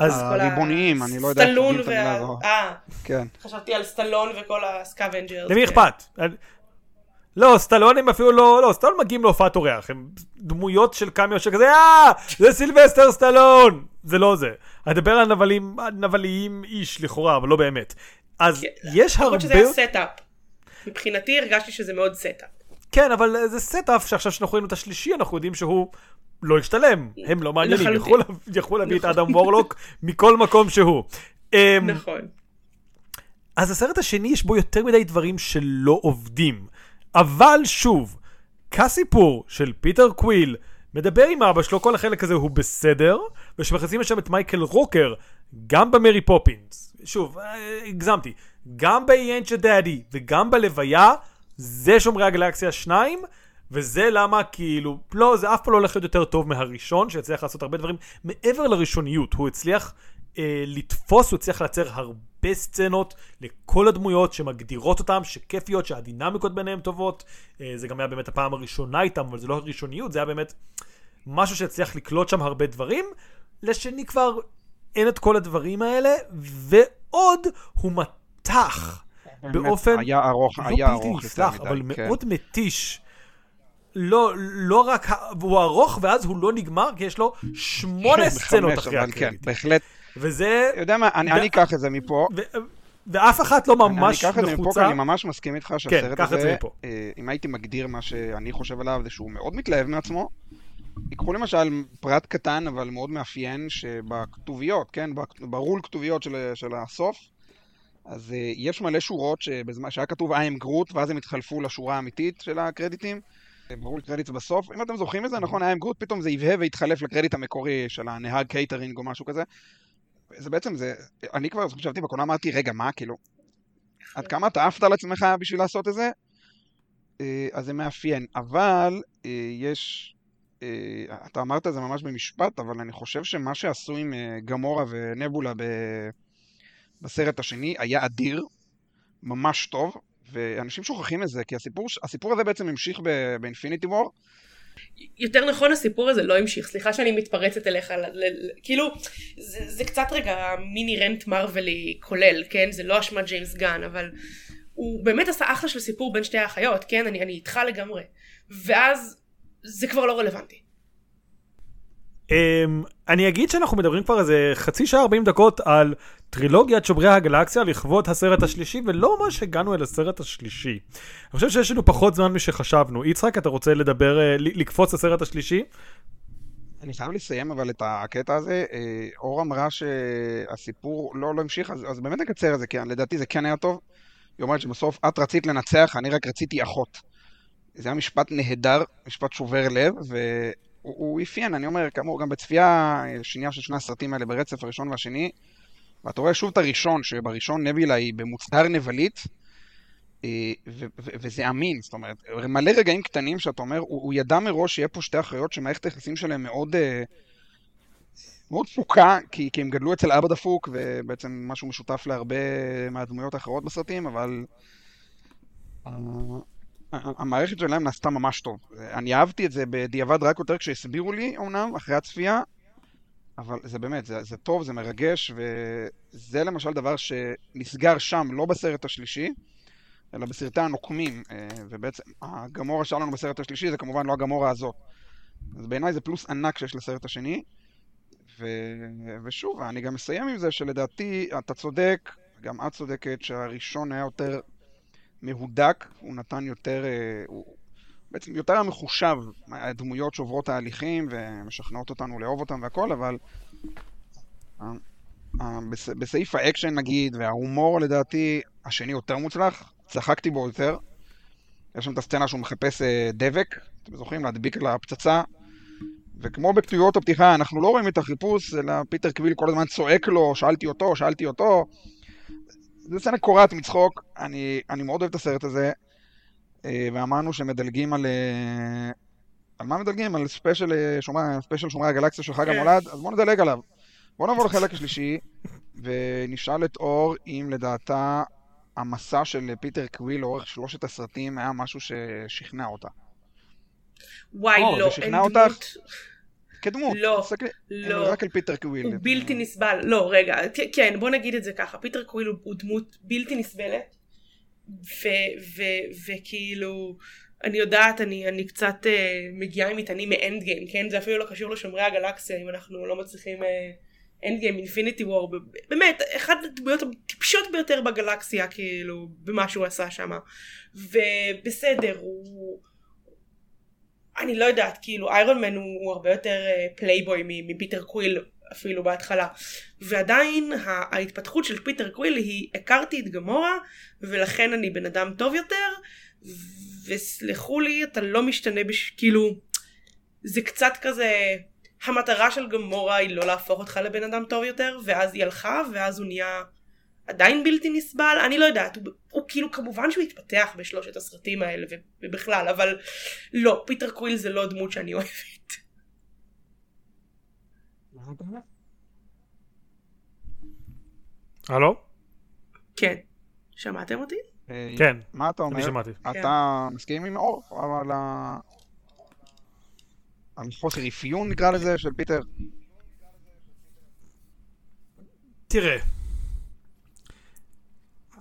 [SPEAKER 2] הריבוניים, אני לא יודע איך להגיד את המילה
[SPEAKER 3] וה-
[SPEAKER 2] הזו.
[SPEAKER 3] אה,
[SPEAKER 2] כן.
[SPEAKER 3] חשבתי על סטלון וכל ה scavengers.
[SPEAKER 1] למי
[SPEAKER 3] כן.
[SPEAKER 1] אכפת? לא, סטלון הם אפילו לא, לא, סטלון מגיעים להופעת אורח, הם דמויות של קמיו שכזה, אה, זה סילבסטר סטלון! זה לא זה. אני מדבר על נבלים, נבליים ish לכאורה, אבל לא באמת. אז
[SPEAKER 3] כן,
[SPEAKER 1] יש הרבה...
[SPEAKER 3] למרות שזה היה setup. מבחינתי הרגשתי שזה מאוד setup.
[SPEAKER 1] כן, אבל זה setup שעכשיו שאנחנו רואים את השלישי, אנחנו יודעים שהוא לא ישתלם. הם לא מעניינים. יכלו לה- יכלו להביא את אדם וורלוק מכל מקום שהוא. אמ,
[SPEAKER 3] נכון.
[SPEAKER 1] אז הסרט השני יש בו יותר מדי דברים שלא עובדים. אבל שוב, כסיפור של פיטר קוויל מדבר עם אבא שלו, כל החלק הזה הוא בסדר, ושמכניסים לשם את מייקל רוקר, גם במרי פופינס. שוב, אה, הגזמתי. גם ב-Ancient דאדי וגם בלוויה, זה שומרי הגלקסיה 2, וזה למה כאילו, לא, זה אף פעם לא הולך להיות יותר טוב מהראשון, שהצליח לעשות הרבה דברים מעבר לראשוניות. הוא הצליח אה, לתפוס, הוא הצליח לייצר הרבה סצנות לכל הדמויות שמגדירות אותם, שכיפיות, שהדינמיקות ביניהם טובות. אה, זה גם היה באמת הפעם הראשונה איתם, אבל זה לא ראשוניות, זה היה באמת משהו שהצליח לקלוט שם הרבה דברים. לשני כבר אין את כל הדברים האלה, ועוד הוא מתח. באופן
[SPEAKER 2] היה ארוך,
[SPEAKER 1] לא
[SPEAKER 2] היה
[SPEAKER 1] בלתי
[SPEAKER 2] ארוך יותר
[SPEAKER 1] נסלח,
[SPEAKER 2] מדי.
[SPEAKER 1] אבל
[SPEAKER 2] כן.
[SPEAKER 1] מאוד מתיש. לא, לא רק, הוא ארוך ואז הוא לא נגמר, כי יש לו שמונה
[SPEAKER 2] כן,
[SPEAKER 1] סצנות אחרי
[SPEAKER 2] כן,
[SPEAKER 1] הקרדיט.
[SPEAKER 2] בהחלט.
[SPEAKER 1] וזה,
[SPEAKER 2] יודע מה, אני
[SPEAKER 1] ו-
[SPEAKER 2] אני אקח את זה מפה.
[SPEAKER 1] ו- ואף אחת לא ממש
[SPEAKER 2] אני אקח את זה מפה, כי
[SPEAKER 1] נחוצה.
[SPEAKER 2] אני ממש מסכים איתך שהסרט
[SPEAKER 1] זה
[SPEAKER 2] הזה. אה, אם הייתי מגדיר מה שאני חושב עליו, זה שהוא מאוד מתלהב מעצמו. ייקחו למשל פרט קטן, אבל מאוד מאפיין, שבכתוביות, כן, ברול כתוביות של, של הסוף, אז אה, יש מלא שורות שבזמן, שהיה כתוב I am Groot, ואז הם התחלפו לשורה האמיתית של הקרדיטים. אה, ברול credits בסוף. אם אתם זוכרים את זה, נכון, I am Groot, פתאום זה הבהב והתחלף לקרדיט המקורי של הנהג קייטרינג או משהו כזה. זה בעצם, זה, אני כבר חשבתי בקולנוע, אמרתי, רגע, מה, כאילו, עד כמה אתה עפת על עצמך בשביל לעשות את זה? אה, אז זה מאפיין. אבל אה, יש... אה, אתה אמרת את זה ממש במשפט, אבל אני חושב שמה שעשו עם גמורה ונבולה ב... בסרט השני היה אדיר, ממש טוב, ואנשים שוכחים את זה, כי הסיפור, הסיפור הזה בעצם המשיך באינפיניטי וור.
[SPEAKER 3] יותר נכון הסיפור הזה לא המשיך, סליחה שאני מתפרצת אליך, ל- ל- ל- כאילו זה, זה קצת רגע מיני רנט מרווילי כולל, כן? זה לא אשמת ג'יימס גן, אבל הוא באמת עשה אחלה של סיפור בין שתי האחיות, כן? אני, אני איתך לגמרי. ואז זה כבר לא רלוונטי.
[SPEAKER 1] Um, אני אגיד שאנחנו מדברים כבר איזה חצי שעה 40 דקות על טרילוגיית שומרי הגלקסיה לכבוד הסרט השלישי, ולא ממש הגענו אל הסרט השלישי. אני חושב שיש לנו פחות זמן משחשבנו. יצחק, אתה רוצה לדבר, ל- לקפוץ לסרט השלישי?
[SPEAKER 2] אני חייב לסיים אבל את הקטע הזה. אה, אור אמרה שהסיפור לא, לא המשיך, אז, אז באמת נקצר את זה, כי לדעתי זה כן היה טוב. היא אומרת שבסוף את רצית לנצח, אני רק רציתי אחות. זה היה משפט נהדר, משפט שובר לב, והוא הוא אפיין, אני אומר, כאמור, גם בצפייה שנייה של שני הסרטים האלה ברצף הראשון והשני, ואתה רואה שוב את הראשון, שבראשון נבילה היא במוצהר נבלית, אה, ו- ו- וזה אמין, זאת אומרת, מלא רגעים קטנים שאתה אומר, הוא, הוא ידע מראש שיהיה פה שתי אחיות שמערכת היחסים שלהם מאוד, אה, מאוד תפוקה, כי, כי הם גדלו אצל אבא דפוק, ובעצם משהו משותף להרבה מהדמויות האחרות בסרטים, אבל אה, המערכת שלהם נעשתה ממש טוב. אני אהבתי את זה בדיעבד רק יותר כשהסבירו לי, אמנם, אחרי הצפייה, אבל זה באמת, זה, זה טוב, זה מרגש, וזה למשל דבר שנסגר שם, לא בסרט השלישי, אלא בסרטי הנוקמים, אה, ובעצם הגמורה שהיה לנו בסרט השלישי זה כמובן לא הגמורה הזאת. אז בעיניי זה פלוס ענק שיש לסרט השני. ו... ושוב, אני גם מסיים עם זה שלדעתי, אתה צודק, גם את צודקת, שהראשון היה יותר מהודק, הוא נתן יותר, אה, הוא בעצם יותר היה מחושב, הדמויות שעוברות תהליכים ומשכנעות אותנו לאהוב אותם והכל, אבל אה, אה, בס... בסעיף האקשן נגיד, וההומור לדעתי, השני יותר מוצלח, צחקתי בו יותר. יש שם את הסצנה שהוא מחפש דבק, אתם זוכרים? להדביק על הפצצה. וכמו בכתוביות הפתיחה, אנחנו לא רואים את החיפוש, אלא פיטר קוויל כל הזמן צועק לו, שאלתי אותו, שאלתי אותו. זו סצנה קורעת מצחוק, אני, אני מאוד אוהב את הסרט הזה, אה, ואמרנו שמדלגים על... אה, על מה מדלגים? על ספיישל אה, שומרי, שומרי הגלקסיה של חג
[SPEAKER 3] כן.
[SPEAKER 2] המולד? אז בואו נדלג עליו. בוא נעבור לחלק השלישי, ונשאל את אור אם לדעתה המסע של פיטר קוויל לאורך שלושת הסרטים היה משהו ששכנע אותה.
[SPEAKER 3] וואי,
[SPEAKER 2] או,
[SPEAKER 3] לא,
[SPEAKER 2] זה שכנע אותך?
[SPEAKER 3] אין דמות.
[SPEAKER 2] כדמות.
[SPEAKER 3] לא,
[SPEAKER 2] תסתכלי,
[SPEAKER 3] לא.
[SPEAKER 2] רק על פיטר קוויל.
[SPEAKER 3] הוא בלתי נסבל. לא, רגע, כן, בוא נגיד את זה ככה. פיטר קוויל הוא, הוא דמות בלתי נסבלת. וכאילו, אני יודעת, אני, אני קצת אה, מגיעה עם מטענים מאנד גיים, כן? זה אפילו לא קשור לשומרי הגלקסיה, אם אנחנו לא מצליחים... אנד גיים, אינפיניטי וור, באמת, אחת הדמויות הטיפשות ביותר בגלקסיה, כאילו, במה שהוא עשה שם. ובסדר, הוא... אני לא יודעת, כאילו, איירון מן הוא, הוא הרבה יותר אה, פלייבוי מ- מפיטר קוויל אפילו בהתחלה. ועדיין ההתפתחות של פיטר קוויל היא, הכרתי את גמורה, ולכן אני בן אדם טוב יותר, וסלחו לי, אתה לא משתנה בש... כאילו, זה קצת כזה, המטרה של גמורה היא לא להפוך אותך לבן אדם טוב יותר, ואז היא הלכה, ואז הוא נהיה עדיין בלתי נסבל, אני לא יודעת, הוא, הוא כאילו כמובן שהוא התפתח בשלושת הסרטים האלה ובכלל, אבל לא, פיטר קוויל זה לא דמות שאני אוהבת.
[SPEAKER 4] הלו?
[SPEAKER 3] כן. שמעתם אותי?
[SPEAKER 2] אה,
[SPEAKER 4] כן,
[SPEAKER 2] מה אתה אומר?
[SPEAKER 4] אני שמעתי.
[SPEAKER 2] אתה מסכים עם אור על ה... על חוסר אפיון נקרא לזה של פיטר?
[SPEAKER 1] תראה,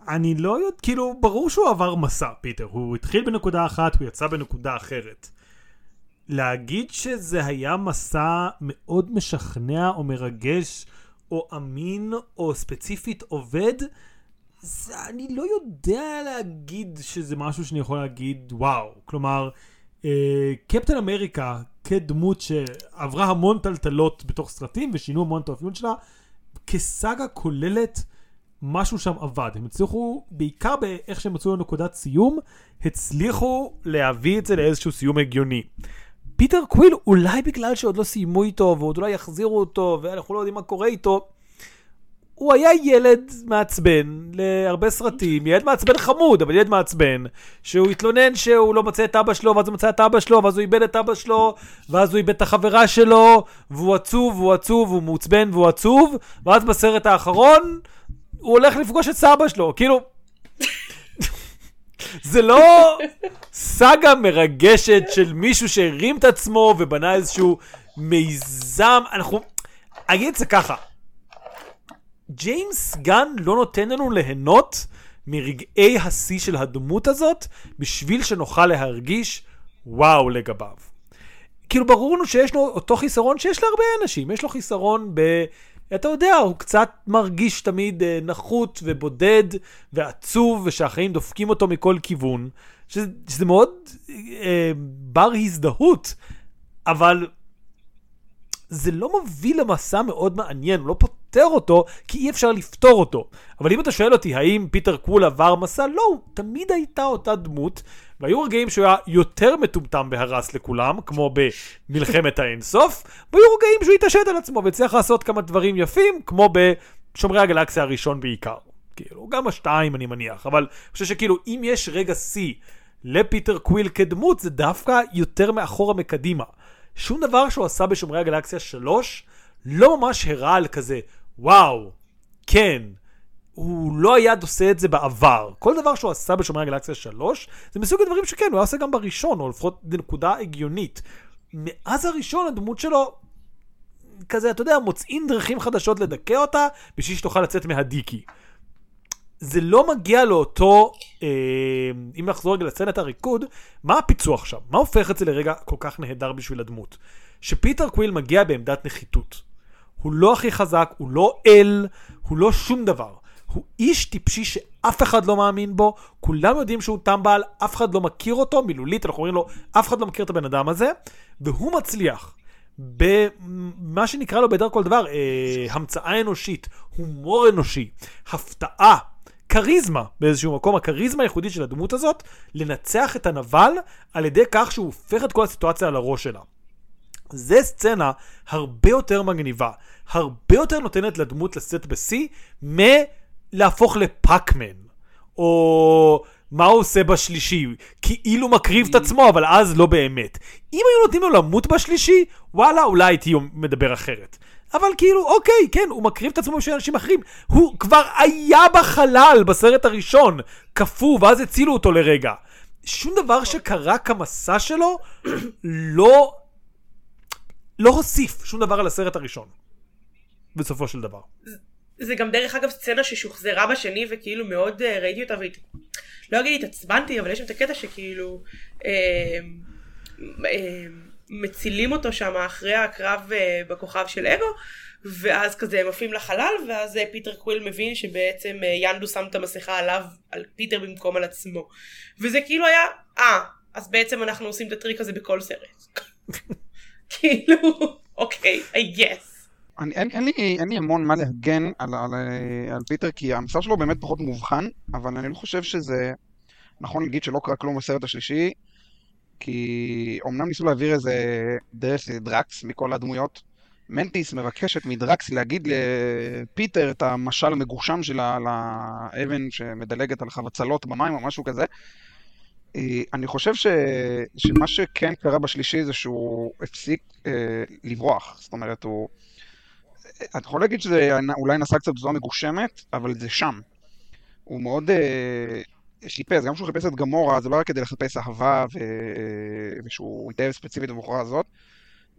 [SPEAKER 1] אני לא יודע, כאילו, ברור שהוא עבר מסע, פיטר. הוא התחיל בנקודה אחת, הוא יצא בנקודה אחרת. להגיד שזה היה מסע מאוד משכנע או מרגש או אמין או ספציפית עובד, זה, אני לא יודע להגיד שזה משהו שאני יכול להגיד וואו. כלומר, אה, קפטן אמריקה כדמות שעברה המון טלטלות בתוך סרטים ושינו המון את האפיון שלה, כסאגה כוללת משהו שם עבד. הם הצליחו, בעיקר באיך שהם מצאו לנקודת סיום, הצליחו להביא את זה לאיזשהו סיום הגיוני. פיטר קוויל, אולי בגלל שעוד לא סיימו איתו, ועוד אולי יחזירו אותו, ואנחנו לא יודעים מה קורה איתו, הוא היה ילד מעצבן להרבה סרטים, ילד מעצבן חמוד, אבל ילד מעצבן, שהוא התלונן שהוא לא מוצא את אבא שלו, ואז הוא מצא את אבא שלו, ואז הוא איבד את אבא שלו, ואז הוא איבד את החברה שלו, והוא עצוב, והוא עצוב, והוא מעוצבן, והוא עצוב, ואז בסרט האחרון, הוא הולך לפגוש את סבא שלו, כאילו... זה לא סאגה מרגשת של מישהו שהרים את עצמו ובנה איזשהו מיזם. אנחנו... אגיד את זה ככה, ג'יימס גן לא נותן לנו ליהנות מרגעי השיא של הדמות הזאת, בשביל שנוכל להרגיש וואו לגביו. כאילו ברור לנו שיש לו אותו חיסרון שיש להרבה אנשים, יש לו חיסרון ב... אתה יודע, הוא קצת מרגיש תמיד אה, נחות ובודד ועצוב, ושהחיים דופקים אותו מכל כיוון, שזה, שזה מאוד אה, בר הזדהות, אבל זה לא מביא למסע מאוד מעניין, הוא לא פותר אותו, כי אי אפשר לפתור אותו. אבל אם אתה שואל אותי האם פיטר קוויל עבר מסע, לא, הוא תמיד הייתה אותה דמות, והיו רגעים שהוא היה יותר מטומטם והרס לכולם, כמו במלחמת האינסוף, והיו רגעים שהוא התעשת על עצמו והצליח לעשות כמה דברים יפים, כמו בשומרי הגלקסיה הראשון בעיקר. כאילו, גם השתיים אני מניח, אבל אני חושב שכאילו, אם יש רגע שיא לפיטר קוויל כדמות, זה דווקא יותר מאחורה מקדימה. שום דבר שהוא עשה בשומרי הגלקסיה 3 לא ממש הראה על כזה, וואו, כן, הוא לא היה עושה את זה בעבר. כל דבר שהוא עשה בשומרי הגלקסיה 3, זה מסוג הדברים שכן, הוא היה עושה גם בראשון, או לפחות בנקודה הגיונית. מאז הראשון הדמות שלו, כזה, אתה יודע, מוצאים דרכים חדשות לדכא אותה, בשביל שתוכל לצאת מהדיקי. זה לא מגיע לאותו, אה, אם נחזור רגע לסצנת הריקוד, מה הפיצוח שם? מה הופך את זה לרגע כל כך נהדר בשביל הדמות? שפיטר קוויל מגיע בעמדת נחיתות. הוא לא הכי חזק, הוא לא אל, הוא לא שום דבר. הוא איש טיפשי שאף אחד לא מאמין בו, כולם יודעים שהוא טמבל, אף אחד לא מכיר אותו, מילולית אנחנו אומרים לו, אף אחד לא מכיר את הבן אדם הזה, והוא מצליח. במה שנקרא לו בדרך כל דבר, אה, המצאה אנושית, הומור אנושי, הפתעה, כריזמה באיזשהו מקום, הכריזמה הייחודית של הדמות הזאת, לנצח את הנבל על ידי כך שהוא הופך את כל הסיטואציה על הראש שלה. זה סצנה הרבה יותר מגניבה, הרבה יותר נותנת לדמות לשאת בשיא, מלהפוך לפאקמן, או מה הוא עושה בשלישי, כאילו מקריב את עצמו, אבל אז לא באמת. אם היו נותנים לו למות בשלישי, וואלה, אולי הייתי מדבר אחרת. אבל כאילו, אוקיי, כן, הוא מקריב את עצמו בשביל אנשים אחרים. הוא כבר היה בחלל בסרט הראשון, קפוא, ואז הצילו אותו לרגע. שום דבר שקרה כמסע שלו לא... לא הוסיף שום דבר על הסרט הראשון. בסופו של דבר.
[SPEAKER 3] זה גם דרך אגב סצנה ששוחזרה בשני וכאילו מאוד uh, ראיתי אותה והת... לא אגיד התעצבנתי אבל יש שם את הקטע שכאילו אה, אה, מצילים אותו שם אחרי הקרב אה, בכוכב של אגו ואז כזה הם עפים לחלל ואז אה, פיטר קוויל מבין שבעצם אה, יונדו שם את המסכה עליו על פיטר במקום על עצמו. וזה כאילו היה אה אז בעצם אנחנו עושים את הטריק הזה בכל סרט. כאילו אוקיי I guess
[SPEAKER 2] אני, אין, אין, לי, אין לי המון מה להגן על, על, על פיטר, כי המסע שלו באמת פחות מובחן, אבל אני לא חושב שזה נכון להגיד שלא קרה כלום בסרט השלישי, כי אומנם ניסו להעביר איזה דרך דרקס מכל הדמויות. מנטיס מבקשת מדרקס להגיד לפיטר את המשל המגושם שלה על האבן שמדלגת על חבצלות במים או משהו כזה. אה, אני חושב ש... שמה שכן קרה בשלישי זה שהוא הפסיק אה, לברוח. זאת אומרת, הוא... אתה יכול להגיד שזה אולי נסע קצת בצורה מגושמת, אבל זה שם. הוא מאוד אה, חיפש, גם כשהוא חיפש את גמורה, זה לא רק כדי לחפש אהבה ו... ושהוא התאהב ספציפית בבחורה הזאת,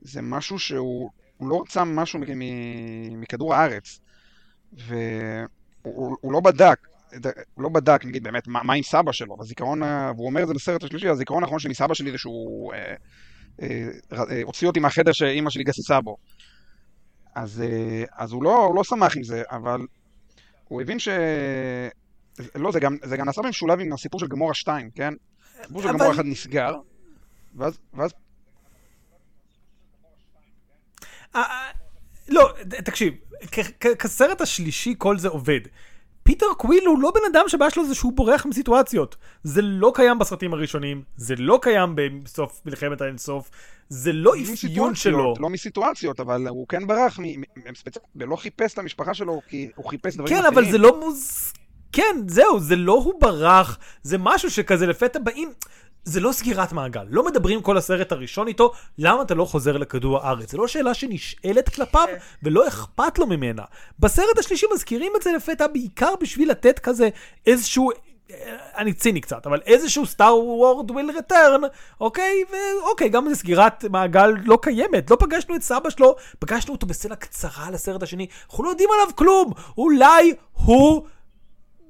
[SPEAKER 2] זה משהו שהוא לא רצה משהו מכדור הארץ. והוא לא בדק, הוא לא בדק, נגיד, באמת, מה, מה עם סבא שלו, הזיכרון, והוא אומר את זה בסרט השלישי, הזיכרון האחרון שלי מסבא שלי זה שהוא אה, אה, אה, הוציא אותי מהחדר שאימא שלי גססה בו. אז, אה, אז הוא, לא, הוא לא שמח עם זה, אבל הוא הבין ש... לא, זה גם, זה גם נעשה במשולב עם הסיפור של גמורה 2, כן? הסיפור של אבל... גמורה 1 נסגר, ואז... ואז...
[SPEAKER 1] אה, אה, לא, תקשיב, כסרט השלישי כל זה עובד. פיטר קוויל הוא לא בן אדם שהבעיה שלו זה שהוא בורח מסיטואציות. זה לא קיים בסרטים הראשונים, זה לא קיים בסוף מלחמת האינסוף, זה לא אפיון שלו.
[SPEAKER 2] לא מסיטואציות, אבל הוא כן ברח, ולא חיפש את המשפחה שלו, כי הוא חיפש דברים
[SPEAKER 1] אחרים. כן, אבל זה לא מוז... כן, זהו, זה לא הוא ברח, זה משהו שכזה לפתע באים... זה לא סגירת מעגל. לא מדברים כל הסרט הראשון איתו, למה אתה לא חוזר לכדור הארץ? זו לא שאלה שנשאלת כלפיו, כן. ולא אכפת לו ממנה. בסרט השלישי מזכירים את זה לפתע בעיקר בשביל לתת כזה איזשהו... אה, אני ציני קצת, אבל איזשהו סטאר וורד וויל רטרן, אוקיי? ואוקיי, גם סגירת מעגל לא קיימת. לא פגשנו את סבא שלו, פגשנו אותו בסצנה קצרה לסרט השני, אנחנו לא יודעים עליו כלום. אולי הוא...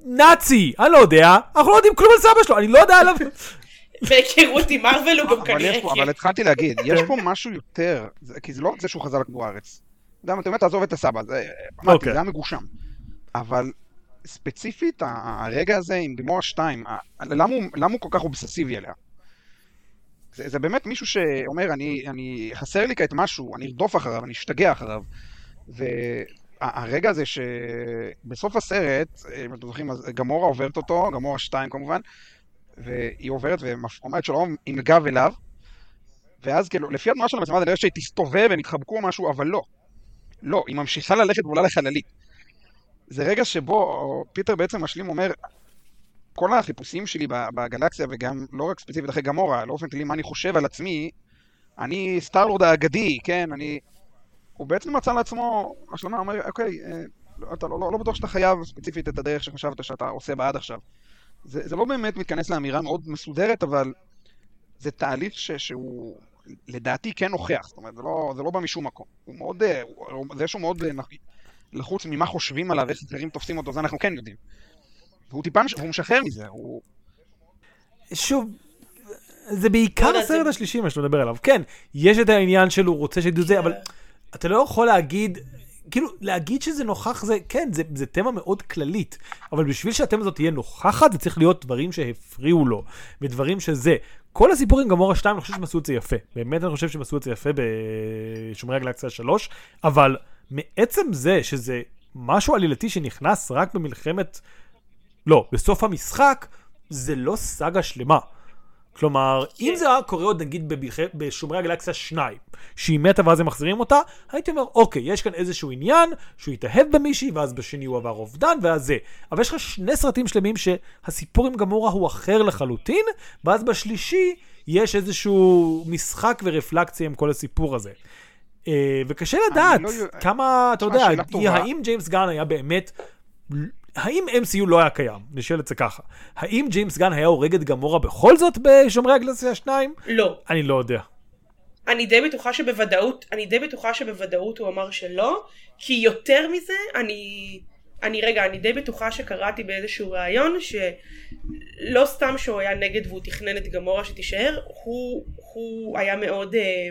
[SPEAKER 1] נאצי, אני לא יודע, אנחנו לא יודעים כלום על סבא שלו, אני לא יודע עליו.
[SPEAKER 3] בהיכרות עם מרוויל הוא גם כנראה
[SPEAKER 2] כן. אבל התחלתי להגיד, יש פה משהו יותר, כי זה לא רק זה שהוא חזר לכדור הארץ. אתה יודע, תעזוב את הסבא, זה אוקיי. היה מגושם. אבל ספציפית, הרגע הזה עם גמורה 2, למה הוא כל כך אובססיבי עליה? זה, זה באמת מישהו שאומר, אני, אני, חסר לי כעת משהו, אני ארדוף אחריו, אני אשתגע אחריו. והרגע הזה שבסוף הסרט, אם אתם זוכרים, גמורה עוברת אותו, גמורה 2 כמובן, והיא עוברת ואומרת שלום עם גב אליו, ואז כאילו, לפי התנועה של המצלמה זה נראה שהיא תסתובב והם יתחבקו או משהו, אבל לא. לא, היא ממשיכה ללכת ועולה לחללית. זה רגע שבו פיטר בעצם משלים אומר, כל החיפושים שלי בגלקסיה, וגם לא רק ספציפית אחרי גמורה, לא באופן כללי מה אני חושב על עצמי, אני סטארלורד האגדי, כן, אני... הוא בעצם מצא לעצמו השלמה, אומר, אוקיי, אה, אתה לא, לא, לא בטוח שאתה חייב ספציפית את הדרך שחשבת שאתה עושה בה עד עכשיו. זה, זה לא באמת מתכנס לאמירה מאוד מסודרת, אבל זה תהליך ש, שהוא לדעתי כן נוכח, זאת אומרת, זה לא, זה לא בא משום מקום. הוא מאוד, אה, הוא, זה שהוא מאוד אה, לחוץ ממה חושבים עליו, איך אחרים תופסים אותו, זה אנחנו כן יודעים. והוא טיפה, והוא משחרר מזה, הוא...
[SPEAKER 1] שוב, זה בעיקר הסרט השלישי מה שאתה מדבר עליו. כן, יש את העניין של הוא רוצה שידעו זה, אבל אתה לא יכול להגיד, כאילו, להגיד שזה נוכח זה, כן, זה, זה תמה מאוד כללית, אבל בשביל שהתמה הזאת תהיה נוכחת, זה צריך להיות דברים שהפריעו לו, ודברים שזה. כל הסיפור עם גמורה 2, אני חושב שהם עשו את זה יפה. באמת אני חושב שהם עשו את זה יפה בשומרי הגלקסיה 3, אבל מעצם זה שזה משהו עלילתי שנכנס רק במלחמת, לא, בסוף המשחק, זה לא סאגה שלמה. כלומר. אם זה היה קורה עוד נגיד בשומרי הגלקסיה 2, שהיא מתה ואז הם מחזירים אותה, הייתי אומר, אוקיי, יש כאן איזשהו עניין שהוא התאהב במישהי, ואז בשני הוא עבר אובדן, ואז זה. אבל יש לך שני סרטים שלמים שהסיפור עם גמורה הוא אחר לחלוטין, ואז בשלישי יש איזשהו משחק ורפלקציה עם כל הסיפור הזה. אה, וקשה לדעת
[SPEAKER 2] לא
[SPEAKER 1] כמה, אתה יודע,
[SPEAKER 2] טובה.
[SPEAKER 1] האם ג'יימס גן היה באמת... האם MCU לא היה קיים? נשאל את זה ככה. האם ג'יימס גן היה הורג את גמורה בכל זאת בשומרי הגלסיה 2?
[SPEAKER 3] לא.
[SPEAKER 1] אני לא יודע.
[SPEAKER 3] אני די בטוחה שבוודאות, אני די בטוחה שבוודאות הוא אמר שלא, כי יותר מזה, אני, אני רגע, אני די בטוחה שקראתי באיזשהו ראיון, שלא סתם שהוא היה נגד והוא תכנן את גמורה שתישאר, הוא, הוא היה מאוד אה,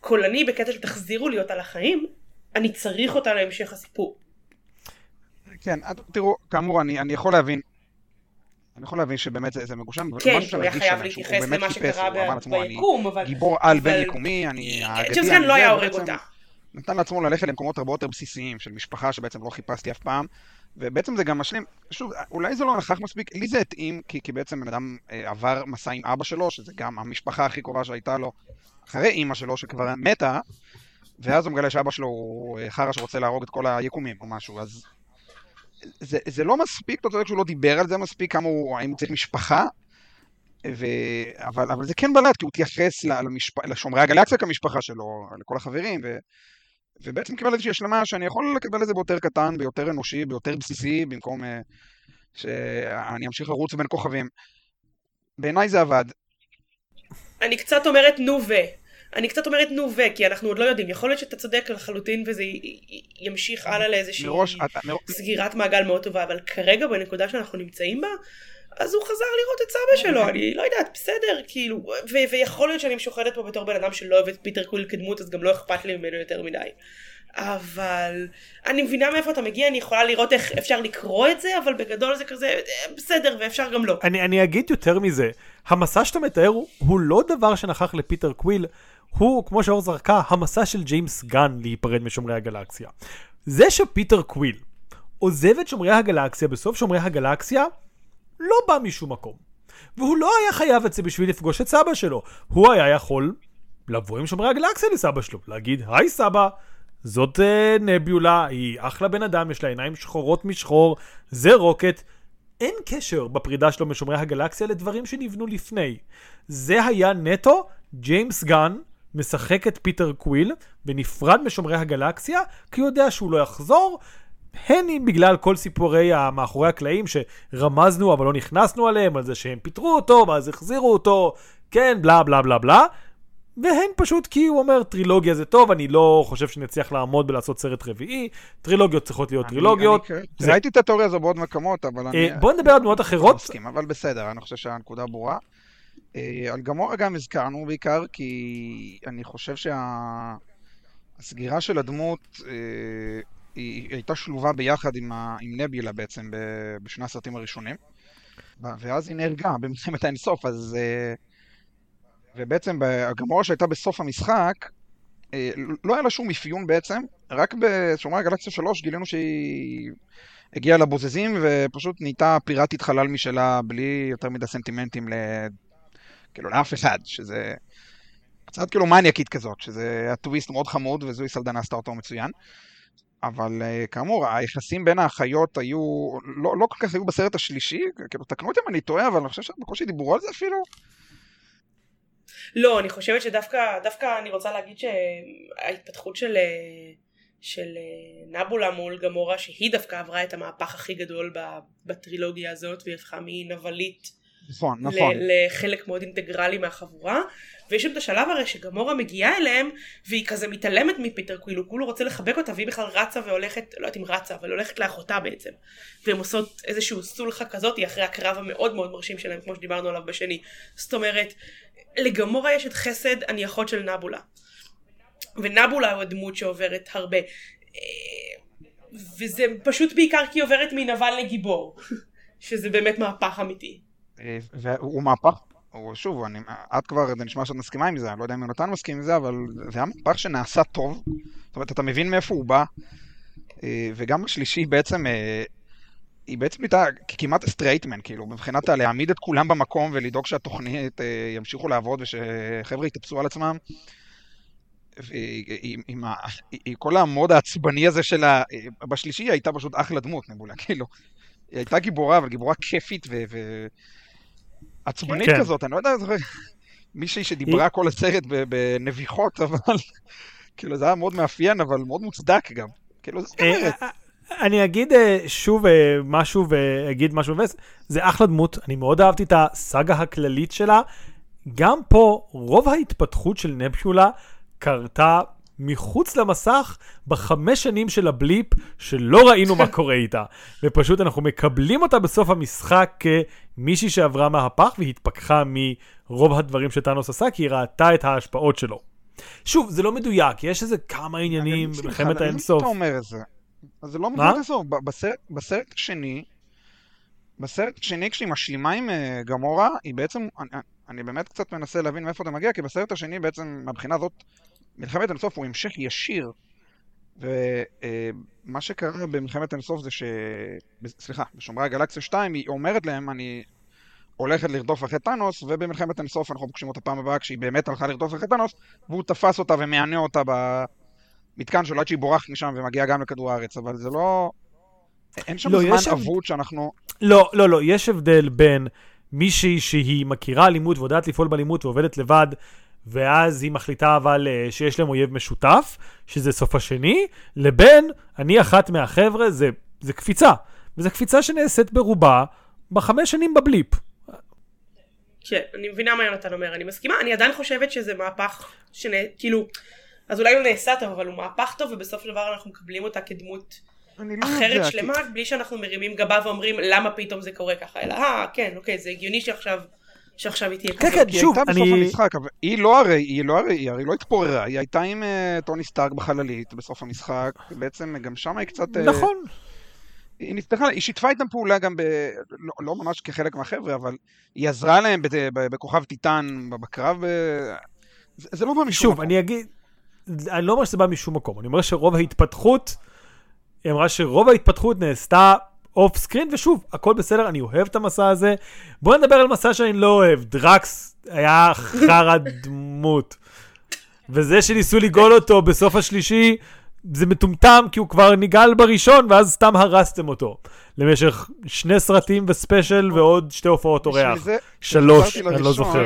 [SPEAKER 3] קולני בקטע של תחזירו לי אותה לחיים, אני צריך אותה להמשך הסיפור.
[SPEAKER 2] כן, תראו, כאמור, אני, אני יכול להבין. אני יכול להבין שבאמת זה, זה מגושם. אבל
[SPEAKER 3] כן, הוא היה חייב להתייחס למה שקרה
[SPEAKER 2] הוא אמר לעצמו, אני
[SPEAKER 3] ביקום, אבל...
[SPEAKER 2] גיבור על
[SPEAKER 3] אבל-
[SPEAKER 2] בין יקומי, אני האגדי,
[SPEAKER 3] ג'יימס גן לא היה הורג אותה.
[SPEAKER 2] נתן לעצמו ללכת למקומות הרבה יותר בסיסיים של משפחה שבעצם לא חיפשתי אף פעם. ובעצם זה גם משלים, שוב, אולי זה לא נכח מספיק, לי זה התאים, כי, כי בעצם בן אדם אה, עבר מסע עם אבא שלו, שזה גם המשפחה הכי קרובה שהייתה לו, אחרי אימא שלו שכבר מתה, ואז הוא מגלה שאבא שלו הוא אה, חרא שרוצה להרוג את כל היקומים או משהו, אז זה, זה לא מספיק, אתה צודק שהוא לא דיבר על זה מספיק, כמה הוא, האם הוא צריך משפחה, ו... אבל, אבל זה כן בלט, כי הוא התייחס למשפ... לשומרי הגלקסיה כמשפחה שלו, לכל החברים, ו... ובעצם קיבל איזושהי השלמה שאני יכול לקבל את זה ביותר קטן, ביותר אנושי, ביותר בסיסי, במקום uh, שאני אמשיך לרוץ בין כוכבים. בעיניי זה עבד.
[SPEAKER 3] אני קצת אומרת נו ו. אני קצת אומרת נו ו, כי אנחנו עוד לא יודעים. יכול להיות שאתה צודק לחלוטין וזה ימשיך הלאה לאיזושהי
[SPEAKER 2] מראש,
[SPEAKER 3] סגירת מעגל מאוד טובה, אבל כרגע בנקודה שאנחנו נמצאים בה, אז הוא חזר לראות את סבא שלו, אני לא יודעת, בסדר, כאילו, ויכול להיות שאני משוחדת פה בתור בן אדם שלא אוהב את פיטר קוויל כדמות, אז גם לא אכפת לי ממנו יותר מדי. אבל אני מבינה מאיפה אתה מגיע, אני יכולה לראות איך אפשר לקרוא את זה, אבל בגדול זה כזה, אה, בסדר, ואפשר גם לא.
[SPEAKER 1] אני, אני אגיד יותר מזה, המסע שאתה מתאר הוא, הוא לא דבר שנכח לפיטר קוויל, הוא, כמו שאור זרקה, המסע של ג'יימס גן להיפרד משומרי הגלקסיה. זה שפיטר קוויל עוזב את שומרי הגלקסיה בסוף שומרי הגלקסיה, לא בא משום מקום. והוא לא היה חייב את זה בשביל לפגוש את סבא שלו. הוא היה יכול לבוא עם שומרי הגלקסיה לסבא שלו, להגיד, היי סבא, זאת אה, נבולה, היא אחלה בן אדם, יש לה עיניים שחורות משחור, זה רוקט. אין קשר בפרידה שלו משומרי הגלקסיה לדברים שנבנו לפני. זה היה נטו ג'יימס גן משחק את פיטר קוויל ונפרד משומרי הגלקסיה כי הוא יודע שהוא לא יחזור. הן אם בגלל כל סיפורי המאחורי הקלעים שרמזנו אבל לא נכנסנו עליהם, על זה שהם פיטרו אותו ואז החזירו אותו, כן, בלה בלה בלה בלה. והן פשוט כי הוא אומר טרילוגיה זה טוב, אני לא חושב שנצליח לעמוד ולעשות סרט רביעי, טרילוגיות צריכות להיות
[SPEAKER 2] אני-
[SPEAKER 1] טרילוגיות.
[SPEAKER 2] אני-
[SPEAKER 1] זה-
[SPEAKER 2] ראיתי את התיאוריה הזו בעוד מקומות, אבל אני...
[SPEAKER 1] אה, בוא נדבר על דמויות אחרות.
[SPEAKER 2] מסכים, אבל בסדר, אני חושב שהנקודה ברורה. אה, על גמורה גם הזכרנו בעיקר, כי אני חושב שהסגירה של הדמות אה, היא הייתה שלובה ביחד עם, ה... עם נביולה בעצם בשני הסרטים הראשונים. ואז היא נהרגה במלחמת האינסוף, אז... אה, ובעצם הגמורה שהייתה בסוף המשחק, אה, לא היה לה שום אפיון בעצם, רק בשומרי הגלקסיה 3 גילינו שהיא הגיעה לבוזזים ופשוט נהייתה פיראטית חלל משלה בלי יותר מדי סנטימנטים ל... כאילו לאף אחד, שזה קצת כאילו מניאקית כזאת, שזה היה טוויסט מאוד חמוד וזוהי סלדנה עשתה אותו מצוין. אבל אה, כאמור, היחסים בין האחיות היו, לא, לא כל כך היו בסרט השלישי, כאילו תקנו אותי אם אני טועה, אבל אני חושב שבקושי דיברו על זה אפילו.
[SPEAKER 3] לא, אני חושבת שדווקא דווקא אני רוצה להגיד שההתפתחות של, של אה, נבולה מול גמורה, שהיא דווקא עברה את המהפך הכי גדול בטרילוגיה הזאת, והיא הפכה מנבלית
[SPEAKER 2] נכון, נכון.
[SPEAKER 3] לחלק מאוד אינטגרלי מהחבורה, ויש שם את השלב הרי שגמורה מגיעה אליהם, והיא כזה מתעלמת מפיטר הוא כולו רוצה לחבק אותה, והיא בכלל רצה והולכת, לא יודעת אם רצה, אבל הולכת לאחותה בעצם. והן עושות איזשהו סולחה כזאת אחרי הקרב המאוד מאוד מרשים שלהם, כמו שדיברנו עליו בשני. זאת אומרת, לגמורה יש את חסד, אני אחות של נבולה. ונבולה הוא הדמות שעוברת הרבה. וזה פשוט בעיקר כי היא עוברת מנבל לגיבור. שזה באמת מהפך אמיתי.
[SPEAKER 2] אה, והוא מהפך, שוב, אני, את כבר, זה נשמע שאת מסכימה עם זה, אני לא יודע אם יונתן מסכים עם זה, אבל זה היה מהפך שנעשה טוב. זאת אומרת, אתה מבין מאיפה הוא בא, אה, וגם השלישי בעצם, אה, היא בעצם הייתה כמעט straight man, כאילו, מבחינת להעמיד את כולם במקום ולדאוג שהתוכנית אה, ימשיכו לעבוד ושחבר'ה יתאפסו על עצמם. עם ה- כל המוד העצבני הזה שלה, אה, בשלישי היא הייתה פשוט אחלה דמות, נבולה, כאילו. היא הייתה גיבורה, אבל גיבורה כיפית ו... ו... עצבנית
[SPEAKER 1] כן.
[SPEAKER 2] כזאת, אני לא יודע, מישהי שדיברה כל הסרט בנביחות, אבל כאילו, זה היה מאוד מאפיין, אבל מאוד מוצדק גם. כאילו, זאת
[SPEAKER 1] אה,
[SPEAKER 2] אומרת.
[SPEAKER 1] אני אגיד אה, שוב אה, משהו ואגיד משהו מבאס, זה אחלה דמות, אני מאוד אהבתי את הסאגה הכללית שלה. גם פה, רוב ההתפתחות של נבקיולה קרתה מחוץ למסך בחמש שנים של הבליפ, שלא ראינו מה קורה איתה. ופשוט אנחנו מקבלים אותה בסוף המשחק כמישהי שעברה מהפך והתפכחה מרוב הדברים שטאנוס עשה, כי היא ראתה את ההשפעות שלו. שוב, זה לא מדויק, יש איזה כמה עניינים
[SPEAKER 2] אני
[SPEAKER 1] במלחמת האינסוף.
[SPEAKER 2] למה אתה אומר את זה? אז זה לא האינסוף. ב- בסרט- בסרט השני, בסרט השני כשהיא משלימה עם אה, גמורה, היא בעצם, אני, אני באמת קצת מנסה להבין מאיפה זה מגיע, כי בסרט השני בעצם, מהבחינה הזאת, מלחמת האינסוף הוא המשך ישיר. ומה שקרה במלחמת האינסוף זה ש... ב- סליחה, בשומרי הגלקסיה 2, היא אומרת להם, אני הולכת לרדוף אחרי טאנוס, ובמלחמת האינסוף אנחנו פוגשים אותה פעם הבאה כשהיא באמת הלכה לרדוף אחרי טאנוס, והוא תפס אותה ומענה אותה במתקן שלו עד שהיא בורחת משם ומגיעה גם לכדור הארץ, אבל זה לא... אין שם
[SPEAKER 1] לא,
[SPEAKER 2] זמן אבוד שאנחנו...
[SPEAKER 1] לא, לא, לא, יש הבדל בין מישהי שהיא מכירה אלימות ויודעת לפעול באלימות ועובדת לבד, ואז היא מחליטה אבל אה, שיש להם אויב משותף, שזה סוף השני, לבין אני אחת מהחבר'ה, זה, זה קפיצה. וזו קפיצה שנעשית ברובה בחמש שנים בבליפ.
[SPEAKER 3] כן, אני מבינה מה יונתן אומר, אני מסכימה, אני עדיין חושבת שזה מהפך, שנ... אז אולי הוא נעשה טוב, אבל הוא מהפך טוב, ובסוף של דבר אנחנו מקבלים אותה כדמות
[SPEAKER 2] אני לא
[SPEAKER 3] אחרת
[SPEAKER 2] יודע,
[SPEAKER 3] שלמה, בלי שאנחנו מרימים גבה ואומרים למה פתאום זה קורה ככה, אלא אה, כן, אוקיי, זה הגיוני שעכשיו, שעכשיו היא תהיה
[SPEAKER 1] כן,
[SPEAKER 3] כזאת.
[SPEAKER 1] כן,
[SPEAKER 2] כי היא
[SPEAKER 1] שוב,
[SPEAKER 2] הייתה בסוף
[SPEAKER 1] אני-
[SPEAKER 2] המשחק, אבל היא לא הרי, היא לא הרי, היא הרי לא התפוררה, היא הייתה עם אה, טוני סטארק בחללית בסוף המשחק, בעצם גם שם היא קצת... אה,
[SPEAKER 1] נכון.
[SPEAKER 2] היא נפתחה, היא שיתפה איתם פעולה גם ב... לא, לא ממש כחלק מהחבר'ה, אבל היא עזרה להם ב- ב- בכוכב טיטן, בקרב... ב- זה, זה לא בא משום
[SPEAKER 1] שוב. אני אגיד, אני לא אומר שזה בא משום מקום, אני אומר שרוב ההתפתחות, היא אמרה שרוב ההתפתחות נעשתה off screen, ושוב, הכל בסדר, אני אוהב את המסע הזה. בוא נדבר על מסע שאני לא אוהב, דרקס היה חרא דמות. וזה שניסו לגאול אותו בסוף השלישי, זה מטומטם כי הוא כבר ניגל בראשון, ואז סתם הרסתם אותו. למשך שני סרטים וספיישל ועוד שתי הופעות אורח. שלוש, אני לא זוכר.